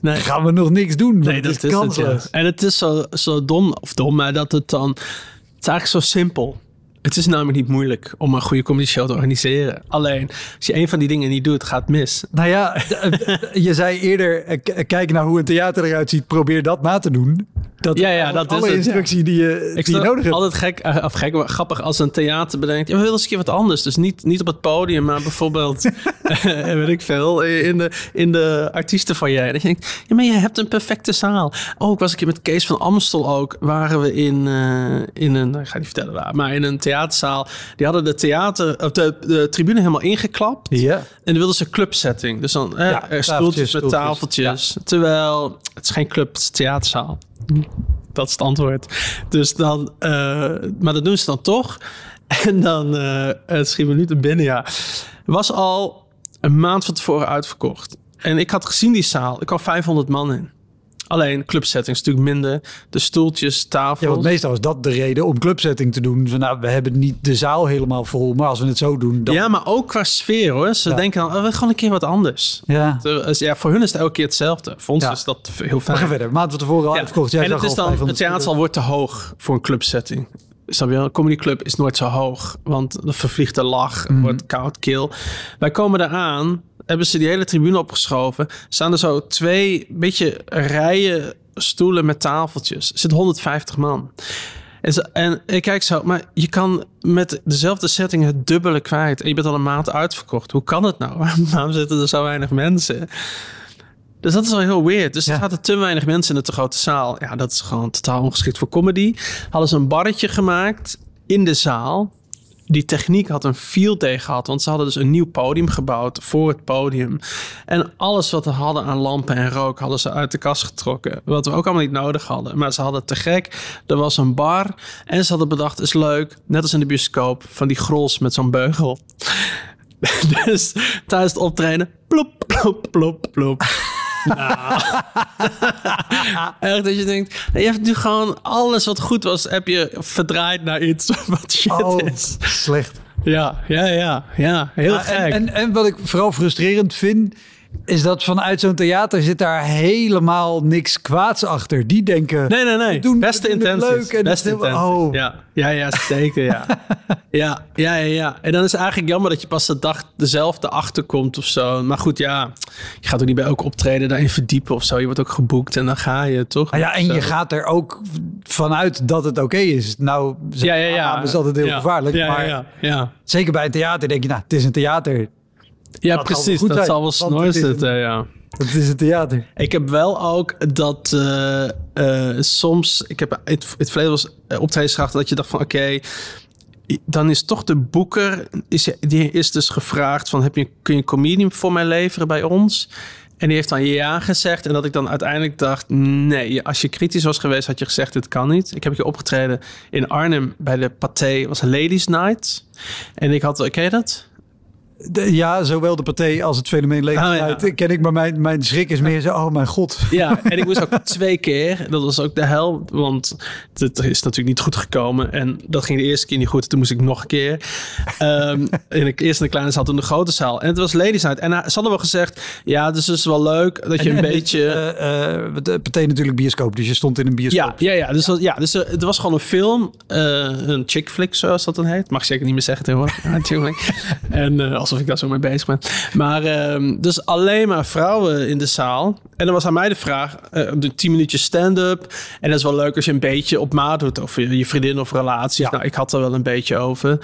nee, gaan we nog niks doen. nee, dat het is het, ja. En het is zo, zo dom, of dom, maar dat het dan... Het is eigenlijk zo simpel. Het is namelijk niet moeilijk om een goede comedy show te organiseren. Alleen, als je een van die dingen niet doet, gaat het mis. Nou ja, d- je zei eerder, eh, k- kijk naar hoe een theater eruit ziet, probeer dat na te doen. Dat Ja, ja, dat is alle het, instructie die je, Ik die je nodig hebt. altijd gek, eh, of gek, maar grappig als een theater bedenkt. Ja, we willen eens een keer wat anders. Dus niet, niet op het podium, maar bijvoorbeeld, eh, weet ik veel, in de, in de artiestenfoyer. Dat je denkt, ja, maar je hebt een perfecte zaal. Oh, ik was een keer met Kees van Amstel ook. Waren we in, eh, in een, nou, ik ga niet vertellen waar, maar in een theaterzaal. Die hadden de theater, of de, de tribune helemaal ingeklapt. Ja. En dan wilden ze clubsetting. Dus dan eh, Ja, stoeltjes met tafeltjes. Terwijl het is geen club, het is theaterzaal. Dat is het antwoord. Dus dan, eh, maar dat doen ze dan toch. En dan uh, nu te binnen, ja. Was al een maand van tevoren uitverkocht. En ik had gezien die zaal. Ik kwam 500 man in. Alleen clubsettings natuurlijk minder. De stoeltjes, tafels. Ja, want meestal is dat de reden om clubsetting te doen. Van, nou, we hebben niet de zaal helemaal vol, maar als we het zo doen, dan... Ja, maar ook qua sfeer hoor. Ze Ja. denken dan, oh, we gewoon een keer wat anders. Ja. Dus ja, voor hun is het elke keer hetzelfde. Voor ons Ja. is dat heel Maar fijn. ga verder. Maand van tevoren al Ja. uitverkocht. Jij en het is dan, 500 het theaterzaal wordt te hoog voor een clubsetting. Snap je? Een comedyclub is nooit zo hoog. Want de lach, Mhm. wordt koud, kil. Wij komen eraan, hebben ze die hele tribune opgeschoven. Staan er zo twee beetje rijen stoelen met tafeltjes. Er zit 150 man. En, en ik kijk zo, maar je kan met dezelfde setting het dubbele kwijt. En je bent al een maand uitverkocht. Hoe kan het nou? Waarom zitten er zo weinig mensen? Dus dat is wel heel weird. Dus er zaten te weinig mensen in de te grote zaal. Ja, dat is gewoon totaal ongeschikt voor comedy. Hadden ze een barretje gemaakt in de zaal. Die techniek had een field day gehad. Want ze hadden dus een nieuw podium gebouwd voor het podium. En alles wat we hadden aan lampen en rook hadden ze uit de kast getrokken. Wat we ook allemaal niet nodig hadden. Maar ze hadden het te gek. Er was een bar. En ze hadden bedacht, is leuk. Net als in de bioscoop. Van die grols met zo'n beugel. dus tijdens het optreden. Plop, plop, plop, plop. Echt dat je denkt, je hebt nu gewoon alles wat goed was, heb je verdraaid naar iets wat shit Oh, is. slecht. Ja, ja, ja, ja. Heel gek. en, en, en wat ik vooral frustrerend vind, is dat vanuit zo'n theater zit daar helemaal niks kwaads achter. Die denken, nee, nee, nee. doen- Beste intenties. leuk en Beste intenties. oh. Ja. Ja, ja, zeker, ja. ja. Ja, ja, ja. En dan is het eigenlijk jammer dat je pas de dag dezelfde achterkomt of zo. Maar goed, ja. Je gaat ook niet bij elk optreden daarin verdiepen of zo. Je wordt ook geboekt en dan ga je, toch? Ah ja, en Zo. je gaat er ook vanuit dat het oké is. Nou, Ja, ja, ja. Dat is altijd heel gevaarlijk. Ja, maar ja, ja. zeker bij een theater denk je, nou, het is een theater. Ja, Dat precies. goed Dat zijn, zal wel snor het is een- zitten, ja. Het is een theater. Ik heb wel ook dat eh, eh, soms... Ik heb in het, het verleden was uh, optredens gehad dat je dacht van... Oké, dan is toch de boeker... Is, die is dus gevraagd van... Heb je, kun je een comedian voor mij leveren bij ons? En die heeft dan ja gezegd. En dat ik dan uiteindelijk dacht... Nee, als je kritisch was geweest had je gezegd... Dit kan niet. Ik heb een keer opgetreden in Arnhem bij de Pathé. was een Ladies Night. En ik had... Ken je dat? De- ja, zowel de paté als het fenomeen leven Oh, ja. uit ken ik. Maar mijn, mijn schrik is meer zo, oh mijn god. Ja, en ik moest ook twee keer. Dat was ook de hel, want het is natuurlijk niet goed gekomen. En dat ging de eerste keer niet goed. Toen moest ik nog een keer. Ehm in de, eerst in de kleine zaal, toen de grote zaal. En het was Ladies Night. En hij- ze hadden wel gezegd, ja, dus het is wel leuk dat je En- een en beetje... eh, eh, de paté natuurlijk bioscoop, dus je stond in een bioscoop. Ja, ja, ja. Dus, dat- ja, dus eh, het was gewoon een film. eh, een chick flick, zoals dat dan heet. Mag ik zeker niet meer zeggen tegenwoordig. En eh, alsof ik daar zo mee bezig ben. Maar ehm, dus alleen maar vrouwen in de zaal. En dan was aan mij de vraag, eh, de 10 minuutjes stand-up. En dat is wel leuk als je een beetje op maat doet over je, je vriendin of relaties. Nou, ik had er wel een beetje over.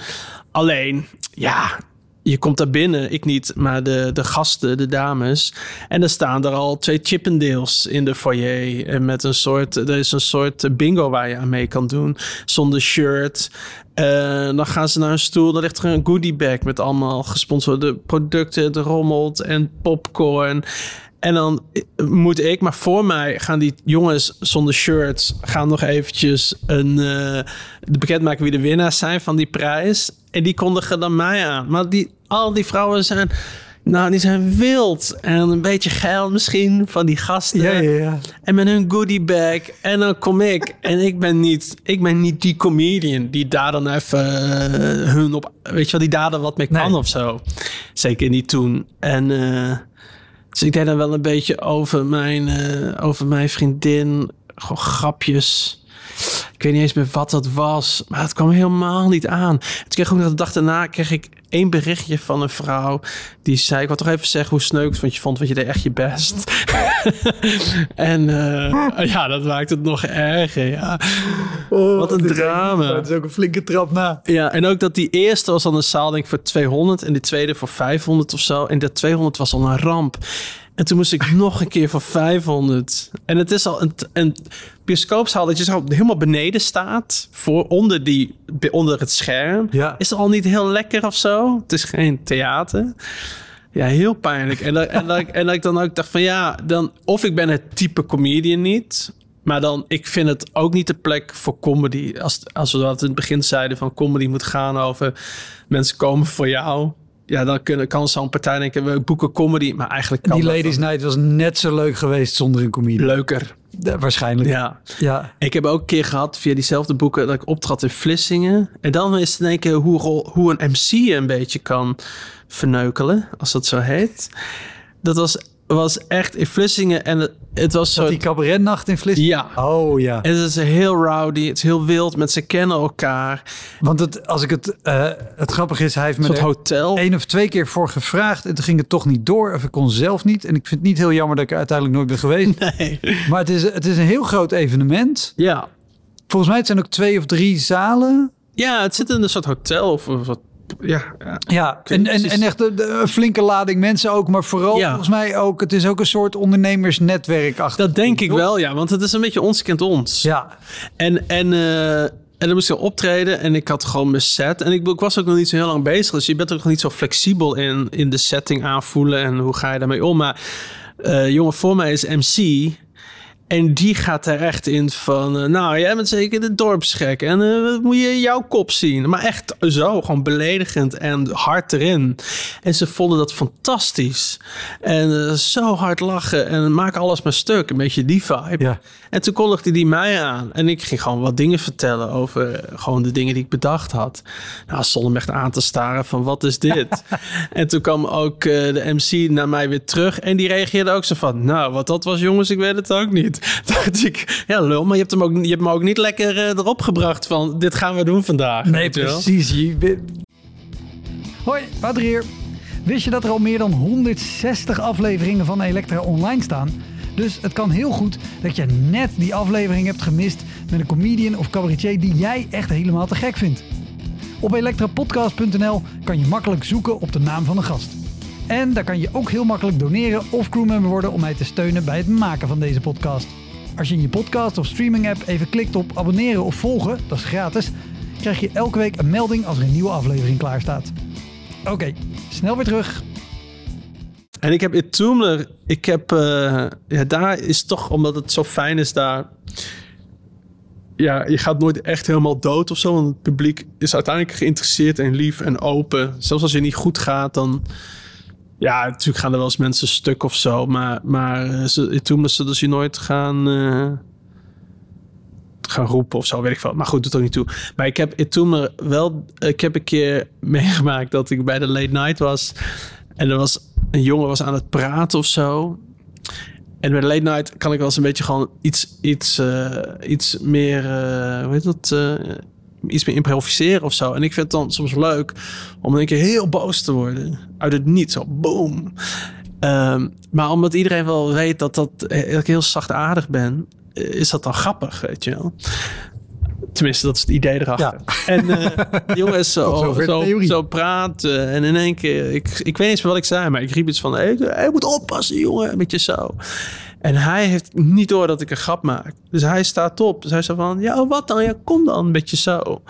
Alleen, ja, je komt daar binnen, ik niet, maar de, de gasten, de dames. En er staan er al twee Chippendales in de foyer. En met een soort, er is een soort bingo waar je aan mee kan doen. Zonder shirt. Eh, dan gaan ze naar een stoel, dan ligt er een goodie bag met allemaal gesponsorde producten. Er rommelt en popcorn. En dan moet ik, maar voor mij gaan die jongens zonder shirts... gaan nog eventjes een, eh bekendmaken wie de winnaars zijn van die prijs. En die kondigen dan mij aan. Maar die, al die vrouwen zijn... Nou, die zijn wild. En een beetje geil misschien van die gasten. Ja, ja, ja. En met hun goodie bag. En dan kom ik. En ik ben niet, ik ben niet die comedian die daar dan even eh, hun op... Weet je wel, die daar dan wat mee kan Nee. of zo. Zeker niet toen. En... eh, dus ik deed dan wel een beetje over mijn, eh, over mijn vriendin. Gewoon grapjes. Ik weet niet eens meer wat dat was. Maar het kwam helemaal niet aan. Toen kreeg ik ook nog de dag daarna kreeg ik één berichtje van een vrouw. Die zei, ik wil toch even zeggen hoe sneu ik het vond je vond. Want je deed echt je best. en eh, ja, dat maakt het nog erger. Ja. wat een drama. Het is ook een flinke trap na. Ja, en ook dat die eerste was dan een zaal denk ik voor 200 en die tweede voor 500 of zo. En dat 200 was al een ramp. En toen moest ik nog een keer voor 500. En het is al een, een bioscoopzaal dat je zo helemaal beneden staat. Voor onder, die, onder het scherm. Ja. Is al niet heel lekker of zo? Het is geen theater. Ja, heel pijnlijk. En dat, en, dat, ik- en dat ik dan ook dacht van ja, dan, of ik ben het type comedian niet. Maar dan, ik vind het ook niet de plek voor comedy. Als, als we dat in het begin zeiden van comedy moet gaan over mensen komen voor jou. Ja, dan kunnen, kan zo'n partij denken, we boeken comedy. Maar eigenlijk kan Die Ladies Night was net zo leuk geweest zonder een comedian. leuker. Ja, waarschijnlijk. Ja. ja. Ik heb ook een keer gehad via diezelfde boeken dat ik optrad in Vlissingen. En dan is het in één keer hoe, rol- hoe een MC een beetje kan verneukelen, als dat zo heet. Dat was, was echt in Vlissingen en het, het was zo. Die cabaretnacht in Vlissingen. Ja. Oh ja. En het is heel rowdy, het is heel wild, mensen kennen elkaar. Want het, als ik het, eh, het grappige is, hij heeft me er hotel. één of twee keer voor gevraagd en toen ging het toch niet door of ik kon zelf niet. En ik vind het niet heel jammer dat ik er uiteindelijk nooit ben geweest. Nee. Maar het is, het is een heel groot evenement. Ja. Volgens mij het zijn ook twee of drie zalen. ja, het zit in een soort hotel of een soort. Ja, ja. En, en, en echt een, een flinke lading mensen ook. Maar vooral Ja. volgens mij ook, het is ook een soort ondernemersnetwerk achter. dat denk ik wel, ja, want het is een beetje ons kent ons. Ja, En, en, eh, en dan moest ik optreden en ik had gewoon mijn set. En ik, ik was ook nog niet zo heel lang bezig. Dus je bent ook nog niet zo flexibel in, in de setting aanvoelen. En hoe ga je daarmee om. Maar eh jongen voor mij is MC. En die gaat er echt in van, eh, nou, jij bent zeker de dorpsgek. En uh, moet je jouw kop zien? Maar echt zo, gewoon beledigend en hard erin. En ze vonden dat fantastisch. En uh, zo hard lachen en maak alles maar stuk. Een beetje die vibe. Ja. En toen kondigde die mij aan. En ik ging gewoon wat dingen vertellen over gewoon de dingen die ik bedacht had. Nou, stond hem echt aan te staren van, wat is dit? en toen kwam ook de MC naar mij weer terug. En die reageerde ook zo van, nou, wat dat was jongens, ik weet het ook niet. dacht ik, ja lul, maar je hebt, hem ook, je hebt me ook niet lekker uh, erop gebracht van dit gaan we doen vandaag. Nee, precies. Je... Hoi, Wouter hier. Wist je dat er al meer dan 160 afleveringen van Elektra online staan? Dus het kan heel goed dat je net die aflevering hebt gemist met een comedian of cabaretier die jij echt helemaal te gek vindt. Op elektrapodcast.nl kan je makkelijk zoeken op de naam van de gast. En daar kan je ook heel makkelijk doneren of crewmember worden om mij te steunen bij het maken van deze podcast. Als je in je podcast of streaming app even klikt op abonneren of volgen, dat is gratis, krijg je elke week een melding als er een nieuwe aflevering klaar staat. Oké, snel weer terug. En ik heb in Toomler, ik heb, uh, ja, daar is toch, omdat het zo fijn is daar, ja, je gaat nooit echt helemaal dood of zo. Want het publiek is uiteindelijk geïnteresseerd en lief en open. Zelfs als je niet goed gaat, dan ja, natuurlijk gaan er wel eens mensen stuk of zo. Maar, maar ze, toen ze nooit gaan, uh, gaan roepen of zo, weet ik veel. Maar goed, doet er niet toe. Maar ik heb toen wel... Ik heb een keer meegemaakt dat ik bij de late night was. En er was een jongen was aan het praten of zo. En bij de late night kan ik wel eens een beetje gewoon iets, iets, uh, iets meer... Hoe heet dat? Iets meer improviseren of zo. En ik vind het dan soms leuk om een keer heel boos te worden. Uit het niet, zo boom. Um, maar omdat iedereen wel weet dat, dat, dat ik heel zachtaardig ben, is dat dan grappig, weet je wel. Tenminste, dat is het idee erachter. Ja. En uh, jongens zo, zo, zo praten. En in één keer, ik, ik weet niet eens wat ik zei, maar ik riep iets van: hey, moet oppassen, jongen. Een beetje zo. En hij heeft niet door dat ik een grap maak. Dus hij staat op. Dus hij zei van, ja, wat dan? Ja, kom dan, een beetje zo.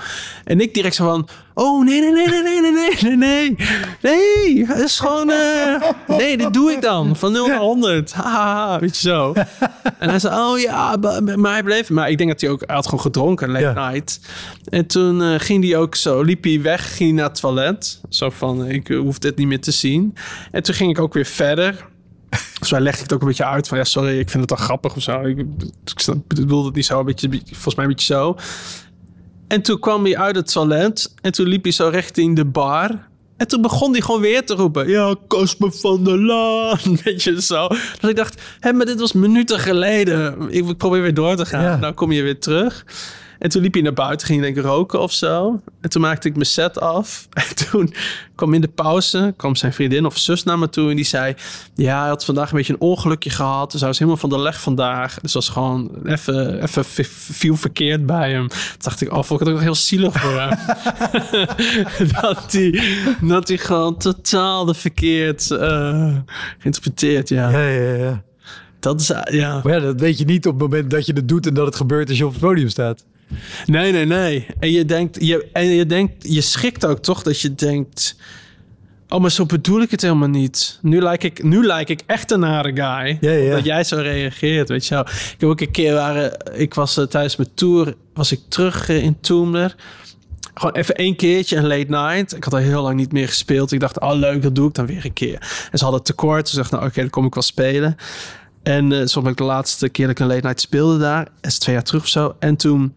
En ik direct zo van, oh, nee, nee, nee, nee, nee, nee, nee, nee, nee. Het is gewoon, uh, nee, dit doe ik dan. Van 0 naar 100. Haha, weet je zo. En hij zei, oh ja, maar hij bleef. Maar ik denk dat hij ook, hij had gewoon gedronken, late ja. night. En toen uh, ging hij ook zo, liep hij weg, ging naar het toilet. Zo van, ik hoef dit niet meer te zien. En toen ging ik ook weer verder. Dus wij legde ik het ook een beetje uit van ja, sorry, ik vind het dan grappig of zo. Ik, ik bedoelde het niet zo, een beetje, volgens mij een beetje zo. En toen kwam hij uit het toilet en toen liep hij zo richting de bar. En toen begon hij gewoon weer te roepen. Ja, Casper van der Laan. Weet je zo. Dus ik dacht, hé, maar dit was minuten geleden. Ik probeer weer door te gaan. Ja. Nou kom je weer terug. En toen liep hij naar buiten, ging denk ik roken of zo. En toen maakte ik mijn set af. En toen kwam in de pauze, kwam zijn vriendin of zus naar me toe en die zei... Ja, hij had vandaag een beetje een ongelukje gehad. Dus hij was helemaal van de leg vandaag. Dus was gewoon even, even viel verkeerd bij hem. Toen dacht ik, oh, vond ik het ook heel zielig voor hem. dat, hij, dat hij gewoon totaal de verkeerd uh, geïnterpreteerd, ja. Ja, ja, ja. Dat is, ja. Maar ja, dat weet je niet op het moment dat je het doet en dat het gebeurt als je op het podium staat. Nee, nee, nee. En je denkt, je, en je denkt, je schikt ook toch dat je denkt. Oh, maar zo bedoel ik het helemaal niet. Nu lijk ik, nu lijk ik echt een nare guy. Ja, ja. Dat jij zo reageert, weet je wel. Ik heb ook een keer waren, ik was uh, tijdens mijn tour, was ik terug uh, in Toomler. Gewoon even één keertje een late night. Ik had al heel lang niet meer gespeeld. Ik dacht, oh leuk, dat doe ik dan weer een keer. En ze hadden tekort. Ze dachten, nou oké, okay, dan kom ik wel spelen. En uh, soms ik de laatste keer dat ik een late night speelde daar. is twee jaar terug of zo. En toen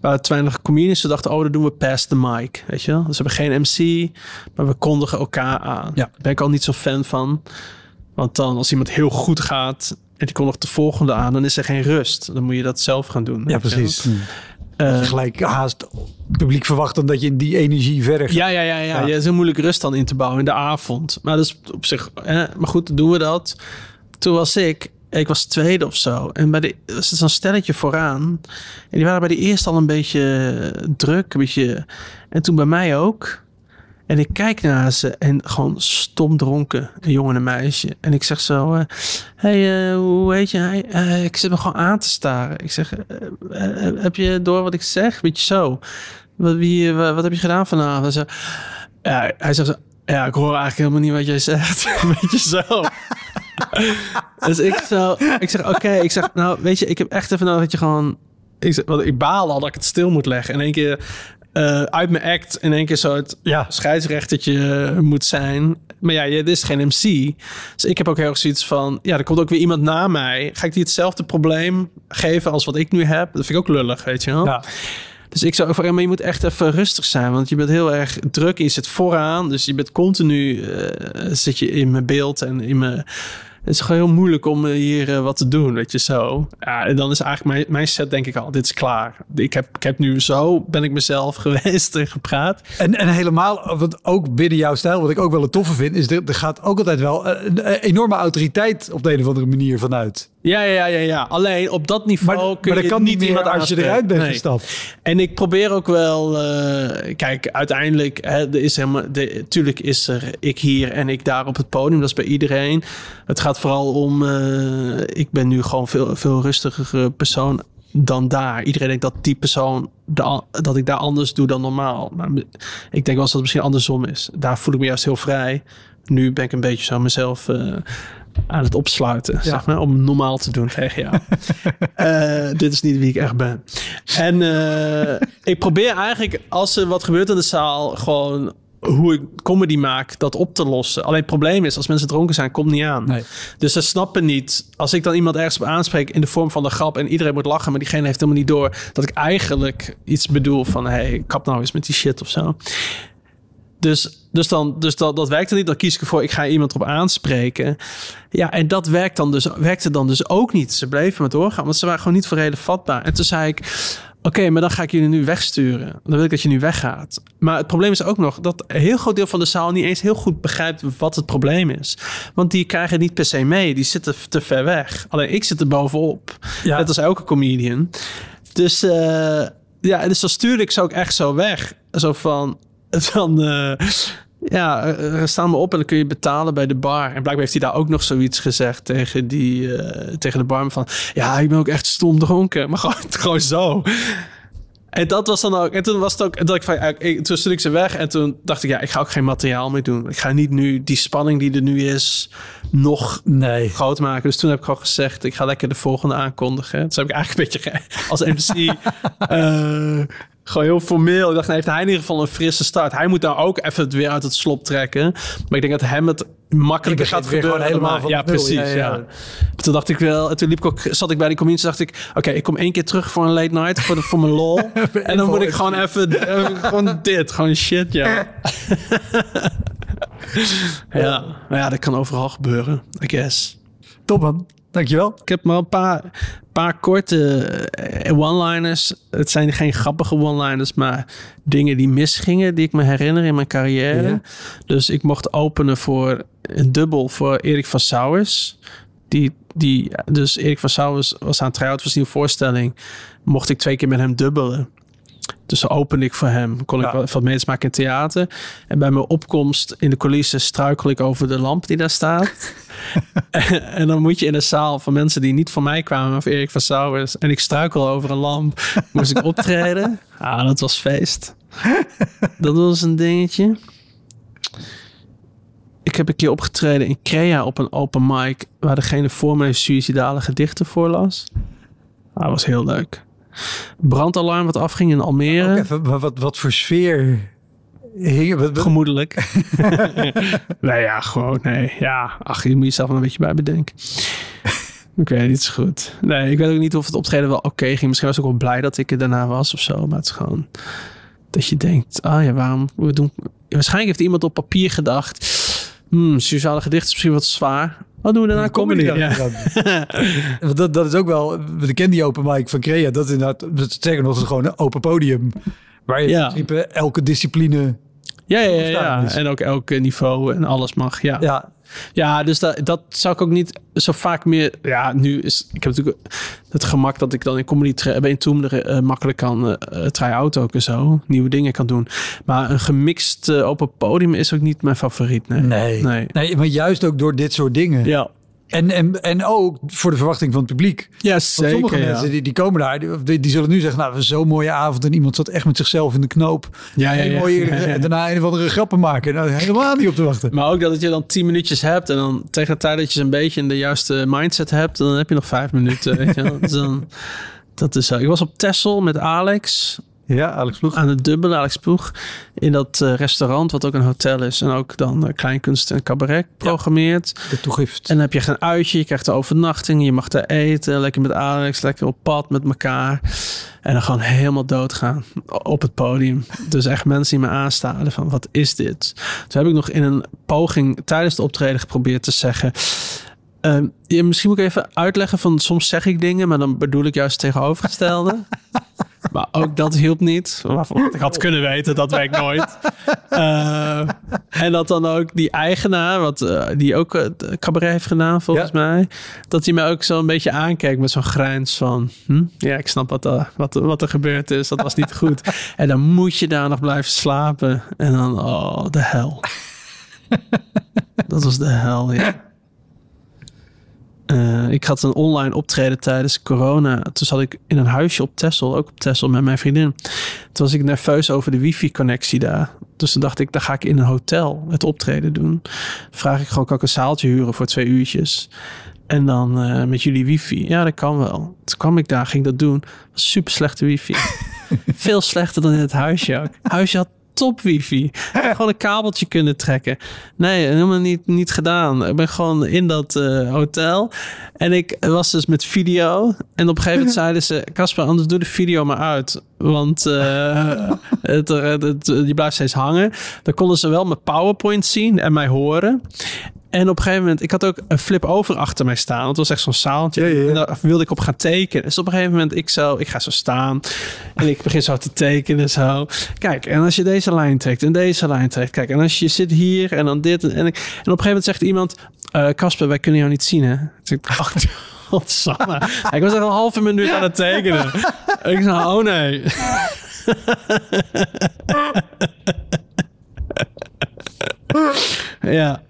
waren te weinig comedians. Ze dachten, oh, dan doen we past the mic. Weet je wel? Dus we hebben geen MC, maar we kondigen elkaar aan. Ja. Daar ben ik al niet zo fan van. Want dan, als iemand heel goed gaat en die kondigt de volgende aan, dan is er geen rust. Dan moet je dat zelf gaan doen. Ja, precies. Uh, gelijk haast publiek verwacht dan dat je in die energie verder gaat. Ja, ja, ja, ja. ja. ja is heel moeilijk rust dan in te bouwen in de avond. Maar dat is op zich, maar goed, doen we dat. Toen was ik ik was tweede of zo. En bij de was zo'n stelletje vooraan. En die waren bij de eerste al een beetje druk. Een beetje, en toen bij mij ook. En ik kijk naar ze en gewoon stom dronken. Een jongen en een meisje. En ik zeg zo... Uh, hey, uh, hoe heet? Uh, ik zit me gewoon aan te staren. Ik zeg... heb je door wat ik zeg? Beetje zo. Wat, wie, wat, heb je gedaan vanavond? Zo, hij zegt zo... Ja, ik hoor eigenlijk helemaal niet wat jij zegt. Beetje zo. Dus ik, zo, ik zeg, oké, ik zeg, nou, weet je, ik heb echt even nodig dat je gewoon... Ik, zeg, want ik baal al dat ik het stil moet leggen. In één keer eh, uit mijn act in één keer zo het Ja. scheidsrechtertje moet zijn. Maar ja, dit is geen MC. Dus ik heb ook heel erg zoiets van... Ja, er komt ook weer iemand na mij. Ga ik die hetzelfde probleem geven als wat ik nu heb? Dat vind ik ook lullig, weet je wel? Ja. Dus ik zou ja, maar je moet echt even rustig zijn, want je bent heel erg druk. Je zit vooraan, dus je bent continu eh, zit je in mijn beeld en in mijn. Het is gewoon heel moeilijk om eh, hier eh, wat te doen, weet je zo. Ja, en dan is eigenlijk mijn, mijn set denk ik al, dit is klaar. Ik heb, ik heb nu zo, ben ik mezelf geweest en gepraat. En, en helemaal, wat ook binnen jouw stijl, wat ik ook wel het toffe vind, is er, er gaat ook altijd wel een, een enorme autoriteit op de een of andere manier vanuit. Ja, ja, ja, ja. Alleen op dat niveau Maar, kun maar je kan niet meer iemand als je eruit bent Nee. gestapt. En ik probeer ook wel, eh, kijk, uiteindelijk, hè, er is helemaal, de, tuurlijk is er ik hier en ik daar op het podium. Dat is bij iedereen. Het gaat vooral om, eh, ik ben nu gewoon veel, veel rustiger persoon dan daar. Iedereen denkt dat die persoon, de, dat ik daar anders doe dan normaal. Maar ik denk wel eens dat het misschien andersom is. Daar voel ik me juist heel vrij. Nu ben ik een beetje zo mezelf eh, aan het opsluiten, zeg maar, om normaal te doen tegen jou. Eh, dit is niet wie ik echt ben. En eh, ik probeer eigenlijk, als er wat gebeurt in de zaal, gewoon hoe ik comedy maak, dat op te lossen. Alleen het probleem is, als mensen dronken zijn, komt niet aan. Nee. Dus ze snappen niet, als ik dan iemand ergens op aanspreek in de vorm van een grap en iedereen moet lachen, maar diegene heeft helemaal niet door dat ik eigenlijk iets bedoel van, hey, kap nou eens met die shit of zo. Dus, dus, dan, dus dat, dat werkt dan niet. Dan kies ik ervoor, ik ga iemand erop aanspreken. Ja, en dat werkt dan dus, werkte dan dus ook niet. Ze bleven maar doorgaan, want ze waren gewoon niet voor reden vatbaar. En toen zei ik, oké, maar dan ga ik jullie nu wegsturen. Dan wil ik dat je nu weggaat. Maar het probleem is ook nog dat een heel groot deel van de zaal niet eens heel goed begrijpt wat het probleem is. Want die krijgen het niet per se mee. Die zitten te ver weg. Alleen ik zit er bovenop. Ja. Net als elke comedian. Dus eh, ja, dus dan stuurde ik ze ook echt zo weg. Zo van, van eh, ja, eh, staan me op en dan kun je betalen bij de bar. En blijkbaar heeft hij daar ook nog zoiets gezegd tegen, die, eh, tegen de barman van... Ja, ik ben ook echt stom dronken. Maar gewoon, gewoon zo. En dat was dan ook. En toen was het ook. Dat ik van, ik, toen stuurde ik ze weg. En toen dacht ik, ja, ik ga ook geen materiaal meer doen. Ik ga niet nu die spanning die er nu is nog Nee. groot maken. Dus toen heb ik gewoon gezegd, ik ga lekker de volgende aankondigen. Dus heb ik eigenlijk een beetje als MC eh, gewoon heel formeel. Ik dacht, nou heeft hij in ieder geval een frisse start. Hij moet nou ook even het weer uit het slop trekken. Maar ik denk dat hem het makkelijker gaat gebeuren. gewoon helemaal van ja, precies. Ja, Ja, ja. Toen dacht ik wel, en toen liep ik ook, zat ik bij die comedians, dacht ik, oké, ik kom één keer terug voor een late night voor, de, voor mijn lol. en dan moet ik gewoon even, eh, gewoon dit, gewoon shit, ja. ja, maar ja, dat kan overal gebeuren, I guess. Top man. Dankjewel. Ik heb maar een paar, paar korte eh, one-liners. Het zijn geen grappige one-liners, maar dingen die misgingen, die ik me herinner in mijn carrière. Ja. Dus ik mocht openen voor een dubbel voor Erik van Sauers. Die, die, dus Erik van Sauers was aan het try-out, een voorstelling. Mocht ik twee keer met hem dubbelen. Dus dan opende ik voor hem. Kon ik wat, wat mensen maken in theater. En bij mijn opkomst in de coulissen struikel ik over de lamp die daar staat. en dan moet je in een zaal van mensen die niet van mij kwamen, van Erik van Sauers. En ik struikel over een lamp. Moest ik optreden. Ah, dat was feest. Dat was een dingetje. Ik heb een keer opgetreden in Crea op een open mic. Waar degene voor mij suïcidale gedichten voorlas. Ah, dat was heel leuk. Brandalarm wat afging in Almere. Even, maar wat, wat voor sfeer Gemoedelijk. nee, ja, gewoon, nee. Ja, ach, je moet jezelf er een beetje bij bedenken. Oké, niet zo goed. Nee, ik weet ook niet of het optreden wel oké ging. Misschien was ik ook wel blij dat ik er daarna was of zo. Maar het is gewoon dat je denkt, ah ja, waarom? We doen... Waarschijnlijk heeft iemand op papier gedacht, hmm, sociale gedicht is misschien wat zwaar. Wat doen we daarna? Comedy. dan Ja. dat, dat is ook wel, we kennen die open mic van Crea. Dat is inderdaad, sterker nog, is gewoon een open podium. Waar je Ja. in principe elke discipline, Ja, ja, ja. En ook elk niveau en alles mag. Ja, ja. Ja, dus dat, dat zou ik ook niet zo vaak meer. Ja, nu is. Ik heb natuurlijk het gemak dat ik dan in comedy tra- bij Toom uh, makkelijk kan eh try-out ook en zo. Nieuwe dingen kan doen. Maar een gemixt eh, open podium is ook niet mijn favoriet. Nee. nee. Nee. nee. maar juist ook door dit soort dingen. Ja. En, en, en ook voor de verwachting van het publiek. Ja, zeker. sommige ja. mensen die, die komen daar, die, die, zullen nu zeggen, nou, zo'n mooie avond en iemand zat echt met zichzelf in de knoop. Ja, ja, en ja. mooie, Ja, ja. en daarna een of andere grappen maken. Nou, helemaal niet op te wachten. Maar ook dat je dan 10 minuutjes hebt en dan tegen de tijd dat je ze een beetje in de juiste mindset hebt, dan heb je nog vijf minuten. Weet je wel. Dus dan, dat is zo. Ik was op Texel met Alex Ja, Alex Ploeg. aan het dubbele, Alex Ploeg, in dat eh, restaurant wat ook een hotel is en ook dan eh, kleinkunst en cabaret programmeert. De toegift. En dan heb je een uitje, je krijgt een overnachting, je mag daar eten, lekker met Alex, lekker op pad met elkaar. En dan gewoon helemaal doodgaan op het podium. Dus echt mensen die me aanstaren van, wat is dit? Toen heb ik nog in een poging tijdens de optreden geprobeerd te zeggen... ja, misschien moet ik even uitleggen van, soms zeg ik dingen, maar dan bedoel ik juist het tegenovergestelde. Maar ook dat hielp niet. Waarvan ik had kunnen weten, dat werkt nooit. Eh, en dat dan ook die eigenaar, wat, eh, die ook eh, het cabaret heeft gedaan volgens Ja. mij. Dat hij mij ook zo een beetje aankijkt met zo'n grijns van... Hm? Ja, ik snap wat, wat, wat er gebeurd is. Dat was niet goed. en dan moet je daar nog blijven slapen. En dan, oh, de hel. dat was de hel, ja. Eh, ik had een online optreden tijdens corona. Toen zat ik in een huisje op Texel, ook op Texel met mijn vriendin. Toen was ik nerveus over de wifi-connectie daar. Dus toen dacht ik, dan ga ik in een hotel het optreden doen. Vraag ik gewoon, kan ik een zaaltje huren voor twee uurtjes? En dan eh, met jullie wifi. Ja, dat kan wel. Toen kwam ik daar, ging dat doen. Was super slechte wifi. Veel slechter dan in het huisje ook. Huisje had top wifi. Gewoon een kabeltje kunnen trekken. Nee, helemaal niet, niet gedaan. Ik ben gewoon in dat eh, hotel. En ik was dus met video. En op een gegeven moment zeiden ze... Casper, anders doe de video maar uit. Want het, het, het- je blijft steeds hangen. Dan konden ze wel mijn PowerPoint zien en mij horen. En op een gegeven moment, ik had ook een flip over achter mij staan. Want het was echt zo'n zaaltje. Ja, ja, ja. En daar wilde ik op gaan tekenen. Dus op een gegeven moment, ik, zo, ik ga zo staan. En ik begin zo te tekenen. Zo. Kijk, en als je deze lijn trekt en deze lijn trekt. Kijk, en als je zit hier en dan dit. En, en, op een gegeven moment zegt iemand... eh, Casper, wij kunnen jou niet zien, hè? Dus ik ach, godsamme. Ik was echt een halve minuut aan het tekenen. En ik zei, oh nee. Ja,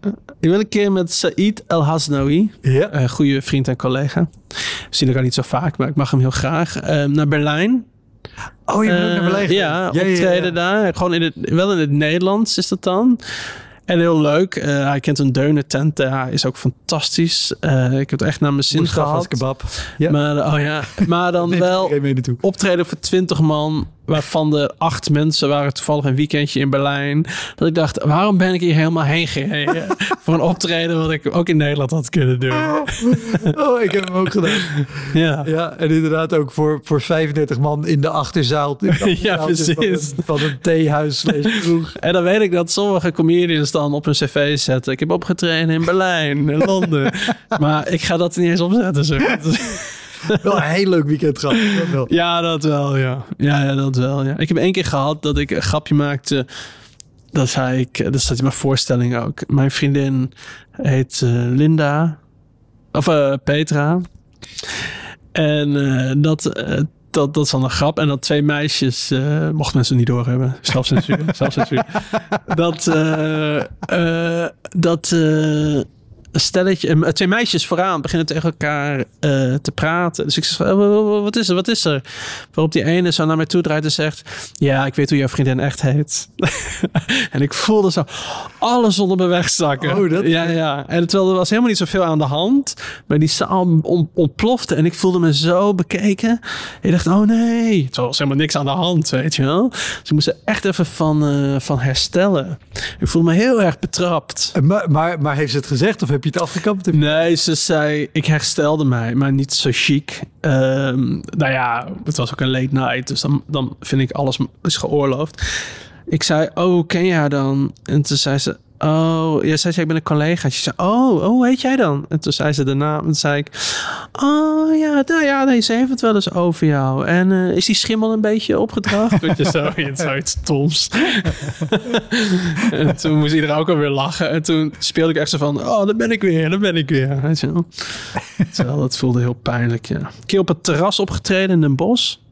ik ben een keer met Said El Hasnaoui, Ja. een goede vriend en collega. We zien elkaar niet zo vaak, maar ik mag hem heel graag. eh, naar Berlijn. Oh, je bent naar Eh, Berlijn Ja, geweest. ja, optreden ja. daar. Gewoon in het, wel in het Nederlands is dat dan. En heel leuk. Eh, hij kent een deuner tent. Hij is ook fantastisch. Eh, ik heb het echt naar mijn zin Mustafa's gehad. kebab. Ja. Maar, oh ja. maar dan wel optreden voor 20 man, waarvan er acht mensen waren toevallig een weekendje in Berlijn. Dat ik dacht, waarom ben ik hier helemaal heen gereden? voor een optreden wat ik ook in Nederland had kunnen doen. Oh, ik heb hem ook gedaan. Ja. Ja, en inderdaad ook voor, voor 35 man in de achterzaal. In de Ja, precies. Van een, een theehuis. En dan weet ik dat sommige comedians dan op hun cv zetten. Ik heb opgetreden in Berlijn, in Londen. maar ik ga dat niet eens opzetten. Zo. Wel een heel leuk weekend gehad. Ja, dat wel, ja. Ja, ja, dat wel, ja. Ik heb één keer gehad dat ik een grapje maakte. Dat zei ik, dat staat in mijn voorstelling ook. Mijn vriendin heet eh, Linda. Of eh, Petra. En eh, dat, dat, dat is dan een grap. En dat twee meisjes, eh mochten mensen niet doorhebben. Zelfcensuur, zelfcensuur. Dat, dat stelletje, twee meisjes vooraan beginnen tegen elkaar eh, te praten. Dus ik zeg, oh, wat is er, wat is er? Waarop die ene zo naar mij toe draait en zegt, ja, ik weet hoe jouw vriendin echt heet. en ik voelde zo alles onder me wegzakken. Oh, dat- Ja, ja. En terwijl er was helemaal niet zoveel aan de hand. Maar die zaal on- ontplofte en ik voelde me zo bekeken. Ik dacht, oh nee. Er was helemaal niks aan de hand, weet je wel. Dus ik moest er echt even van, eh, van herstellen. Ik voelde me heel erg betrapt. Maar, maar, maar heeft ze het gezegd of heb je het afgekapt? Nee, ze zei, ik herstelde mij, maar niet zo chic. Ehm, nou ja, het was ook een late night, dus dan, dan vind ik alles is geoorloofd. Ik zei, oh, ken je dan? En toen zei ze, oh, ja, zij zei, ik ben een collega. Ze zei, oh, oh, hoe heet jij dan? En toen zei ze de naam en toen zei ik, oh ja, nou ja, nee, ze heeft het wel eens over jou. En eh, is die schimmel een beetje opgedragen? Weet je, zo, zoiets stoms. en toen moest iedereen ook alweer lachen. En toen speelde ik echt zo van, oh, daar ben ik weer, daar ben ik weer. Weet je wel. Terwijl dat voelde heel pijnlijk, ja. Een keer op het terras opgetreden in een bos.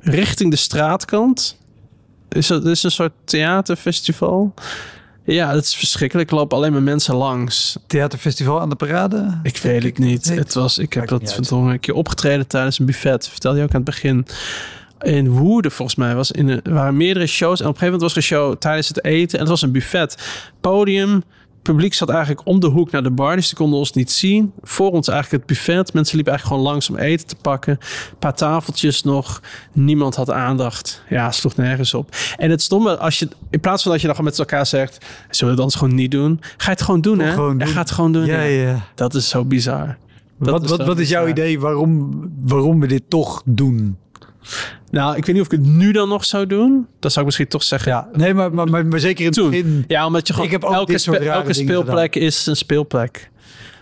Richting de straatkant. Is dat is een soort theaterfestival. Ja, dat is verschrikkelijk. Ik loop alleen maar mensen langs. Theaterfestival aan de parade? Ik weet het niet. Het was, ik heb Maakt dat verdomme een keer opgetreden tijdens een buffet. Vertelde je ook aan het begin. In Woerden volgens mij was in een, waren meerdere shows. En op een gegeven moment was er een show tijdens het eten. En het was een buffet. Podium. Publiek zat eigenlijk om de hoek naar de bar. Dus die konden ons niet zien. Voor ons eigenlijk het buffet. Mensen liepen eigenlijk gewoon langs om eten te pakken. Een paar tafeltjes nog. Niemand had aandacht. Ja, sloeg nergens op. En het stomme, als je, in plaats van dat je dan gewoon met elkaar zegt... Zullen we het anders gewoon niet doen? Ga je het gewoon doen, hè? Gewoon Ja, doen. ga het gewoon doen. Ja, ja. ja. Dat is zo bizar. Dat Wat, is wat, wat is jouw idee waarom, waarom we dit toch doen? Nou, ik weet niet of ik het nu dan nog zou doen. Dan zou ik misschien toch zeggen... Ja, nee, maar, maar, maar, maar zeker in het begin. Ja, omdat je gewoon... Ik heb ook elke, spe- elke speelplek is een speelplek.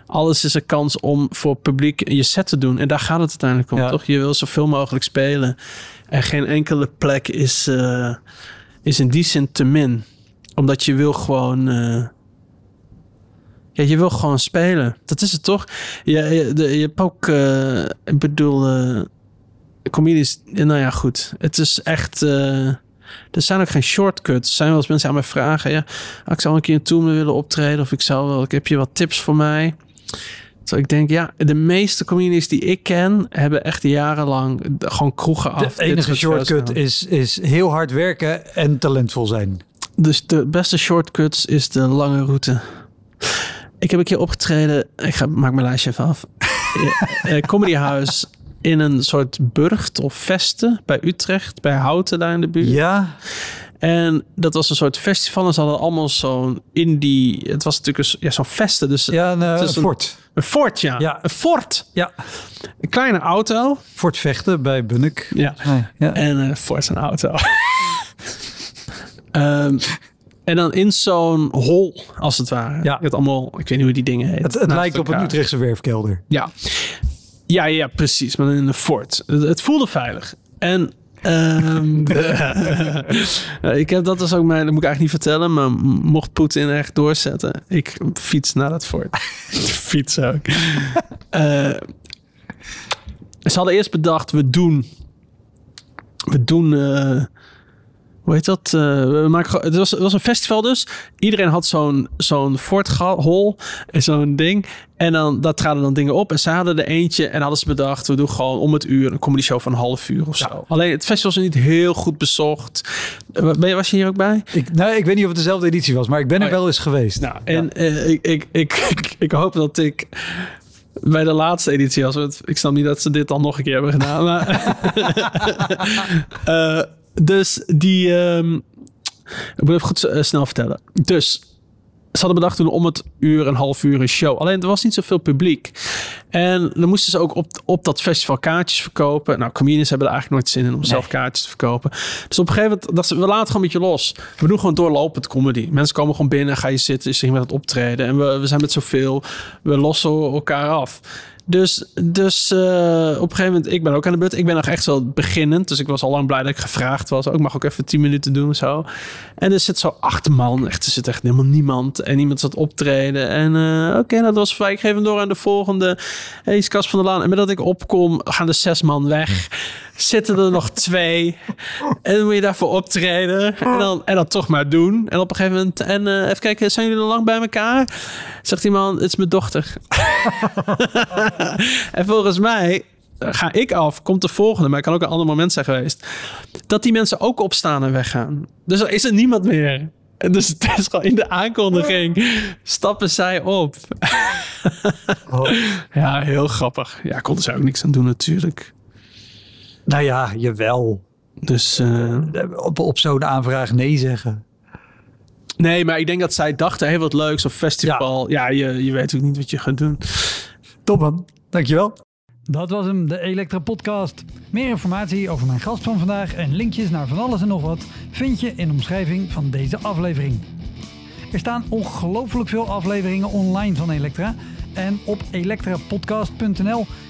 Alles is een kans om voor publiek je set te doen. En daar gaat het uiteindelijk om, Ja. toch? Je wil zoveel mogelijk spelen. En geen enkele plek is, eh, is in die zin te min. Omdat je wil gewoon... eh, ja, je wil gewoon spelen. Dat is het toch? Je, je hebt ook... eh, ik bedoel... comedies... Nou ja, goed. Het is echt... eh, er zijn ook geen shortcuts. Er zijn wel eens mensen aan mij vragen... Ja, ah, ik zou een keer een tour willen optreden... of ik zou wel... Ik heb je wat tips voor mij? Zo ik denk, ja, de meeste comedies die ik ken... hebben echt jarenlang gewoon kroegen af. De enige shortcut is, is heel hard werken en talentvol zijn. Dus de beste shortcuts is de lange route. Ik heb een keer opgetreden. Ik ga, maak mijn lijstje even af. Eh, eh, Comedyhuis in een soort burcht of vesten bij Utrecht, bij Houten daar in de buurt. Ja, En dat was een soort festival. En ze hadden allemaal zo'n indie. Het was natuurlijk een, ja, zo'n vesten. Dus ja een, eh, Het is een- fort. een fort, ja. Ja. Een fort. Ja, Een kleine auto. fort vechten bij Bunnik. Ja. Nee, ja. En een fort een auto. Ehm, en dan in zo'n hol, als het ware. Ja. Je hebt allemaal, ik weet niet hoe die dingen heet. Het, het lijkt op een. Utrechtse werfkelder. Ja. Ja, ja, precies. Maar in een fort. Het, het voelde veilig. En ehm, ik heb dat dus ook mijn, dat moet ik eigenlijk niet vertellen, maar mocht Poetin echt doorzetten, ik fiets naar dat fort. fiets ook. Eh, ze hadden eerst bedacht, we doen, we doen, eh, hoe heet dat? Eh, we maken, het, was, het was een festival dus. Iedereen had zo'n zo'n forthol en zo'n ding. En dan, daar traden dan dingen op. En ze hadden er eentje en hadden ze bedacht, we doen gewoon om het uur een comedy show van een half uur of zo. Alleen het festival is niet heel goed bezocht. Eh, Ben je, was je hier ook bij? Ik, nou, ik weet niet of het dezelfde editie was, maar ik ben er Oh wel eens geweest. Nou, en eh, ik, ik, ik, ik, ik hoop dat ik bij de laatste editie was. want Ik snap niet dat ze dit dan nog een keer hebben gedaan. Maar dus die. ehm, ik moet even goed eh, snel vertellen. Dus. Ze hadden bedacht toen om het uur, een half uur een show. Alleen er was niet zoveel publiek. En dan moesten ze ook op, op dat festival kaartjes verkopen. Nou, comedians hebben er eigenlijk nooit zin in om zelf kaartjes te verkopen. Dus op een gegeven moment dachten ze, we laten gewoon een beetje los. We doen gewoon doorlopend comedy. Mensen komen gewoon binnen, ga je zitten, is er met het optreden. En we, we zijn met zoveel, we lossen elkaar af. Dus, dus eh, op een gegeven moment, ik ben ook aan de beurt. Ik ben nog echt zo beginnend. Dus ik was al lang blij dat ik gevraagd was. Ook mag ook even tien minuten doen zo. En er zit zo acht man. Echt, er zit echt helemaal niemand. En iemand zat optreden. En eh, oké, dat was fijn. Ik geef hem door aan de volgende. Hey, is Cas van der Laan. En met dat ik opkom, gaan de zes man weg. Zitten er nog twee. En dan moet je daarvoor optreden. En dan, en dan toch maar doen. En op een gegeven moment... En eh, even kijken, zijn jullie al lang bij elkaar? Zegt die man, het is mijn dochter. en volgens mij ga ik af, komt de volgende, maar het kan ook een ander moment zijn geweest, dat die mensen ook opstaan en weggaan. Dus er is er niemand meer. En Dus het is gewoon in de aankondiging stappen zij op. Ja, heel grappig. Ja, konden ze ook niks aan doen natuurlijk. Nou ja, jawel. Dus eh, Op, op zo'n aanvraag nee zeggen. nee, maar ik denk dat zij dachten, hey, wat leuk, zo'n festival. Ja, je, je weet ook niet wat je gaat doen. Top man, dankjewel. Dat was hem, de Elektra Podcast. Meer informatie over mijn gast van vandaag en linkjes naar van alles en nog wat vind je in de omschrijving van deze aflevering. Er staan ongelooflijk veel afleveringen online van Elektra. En op elektrapodcast.nl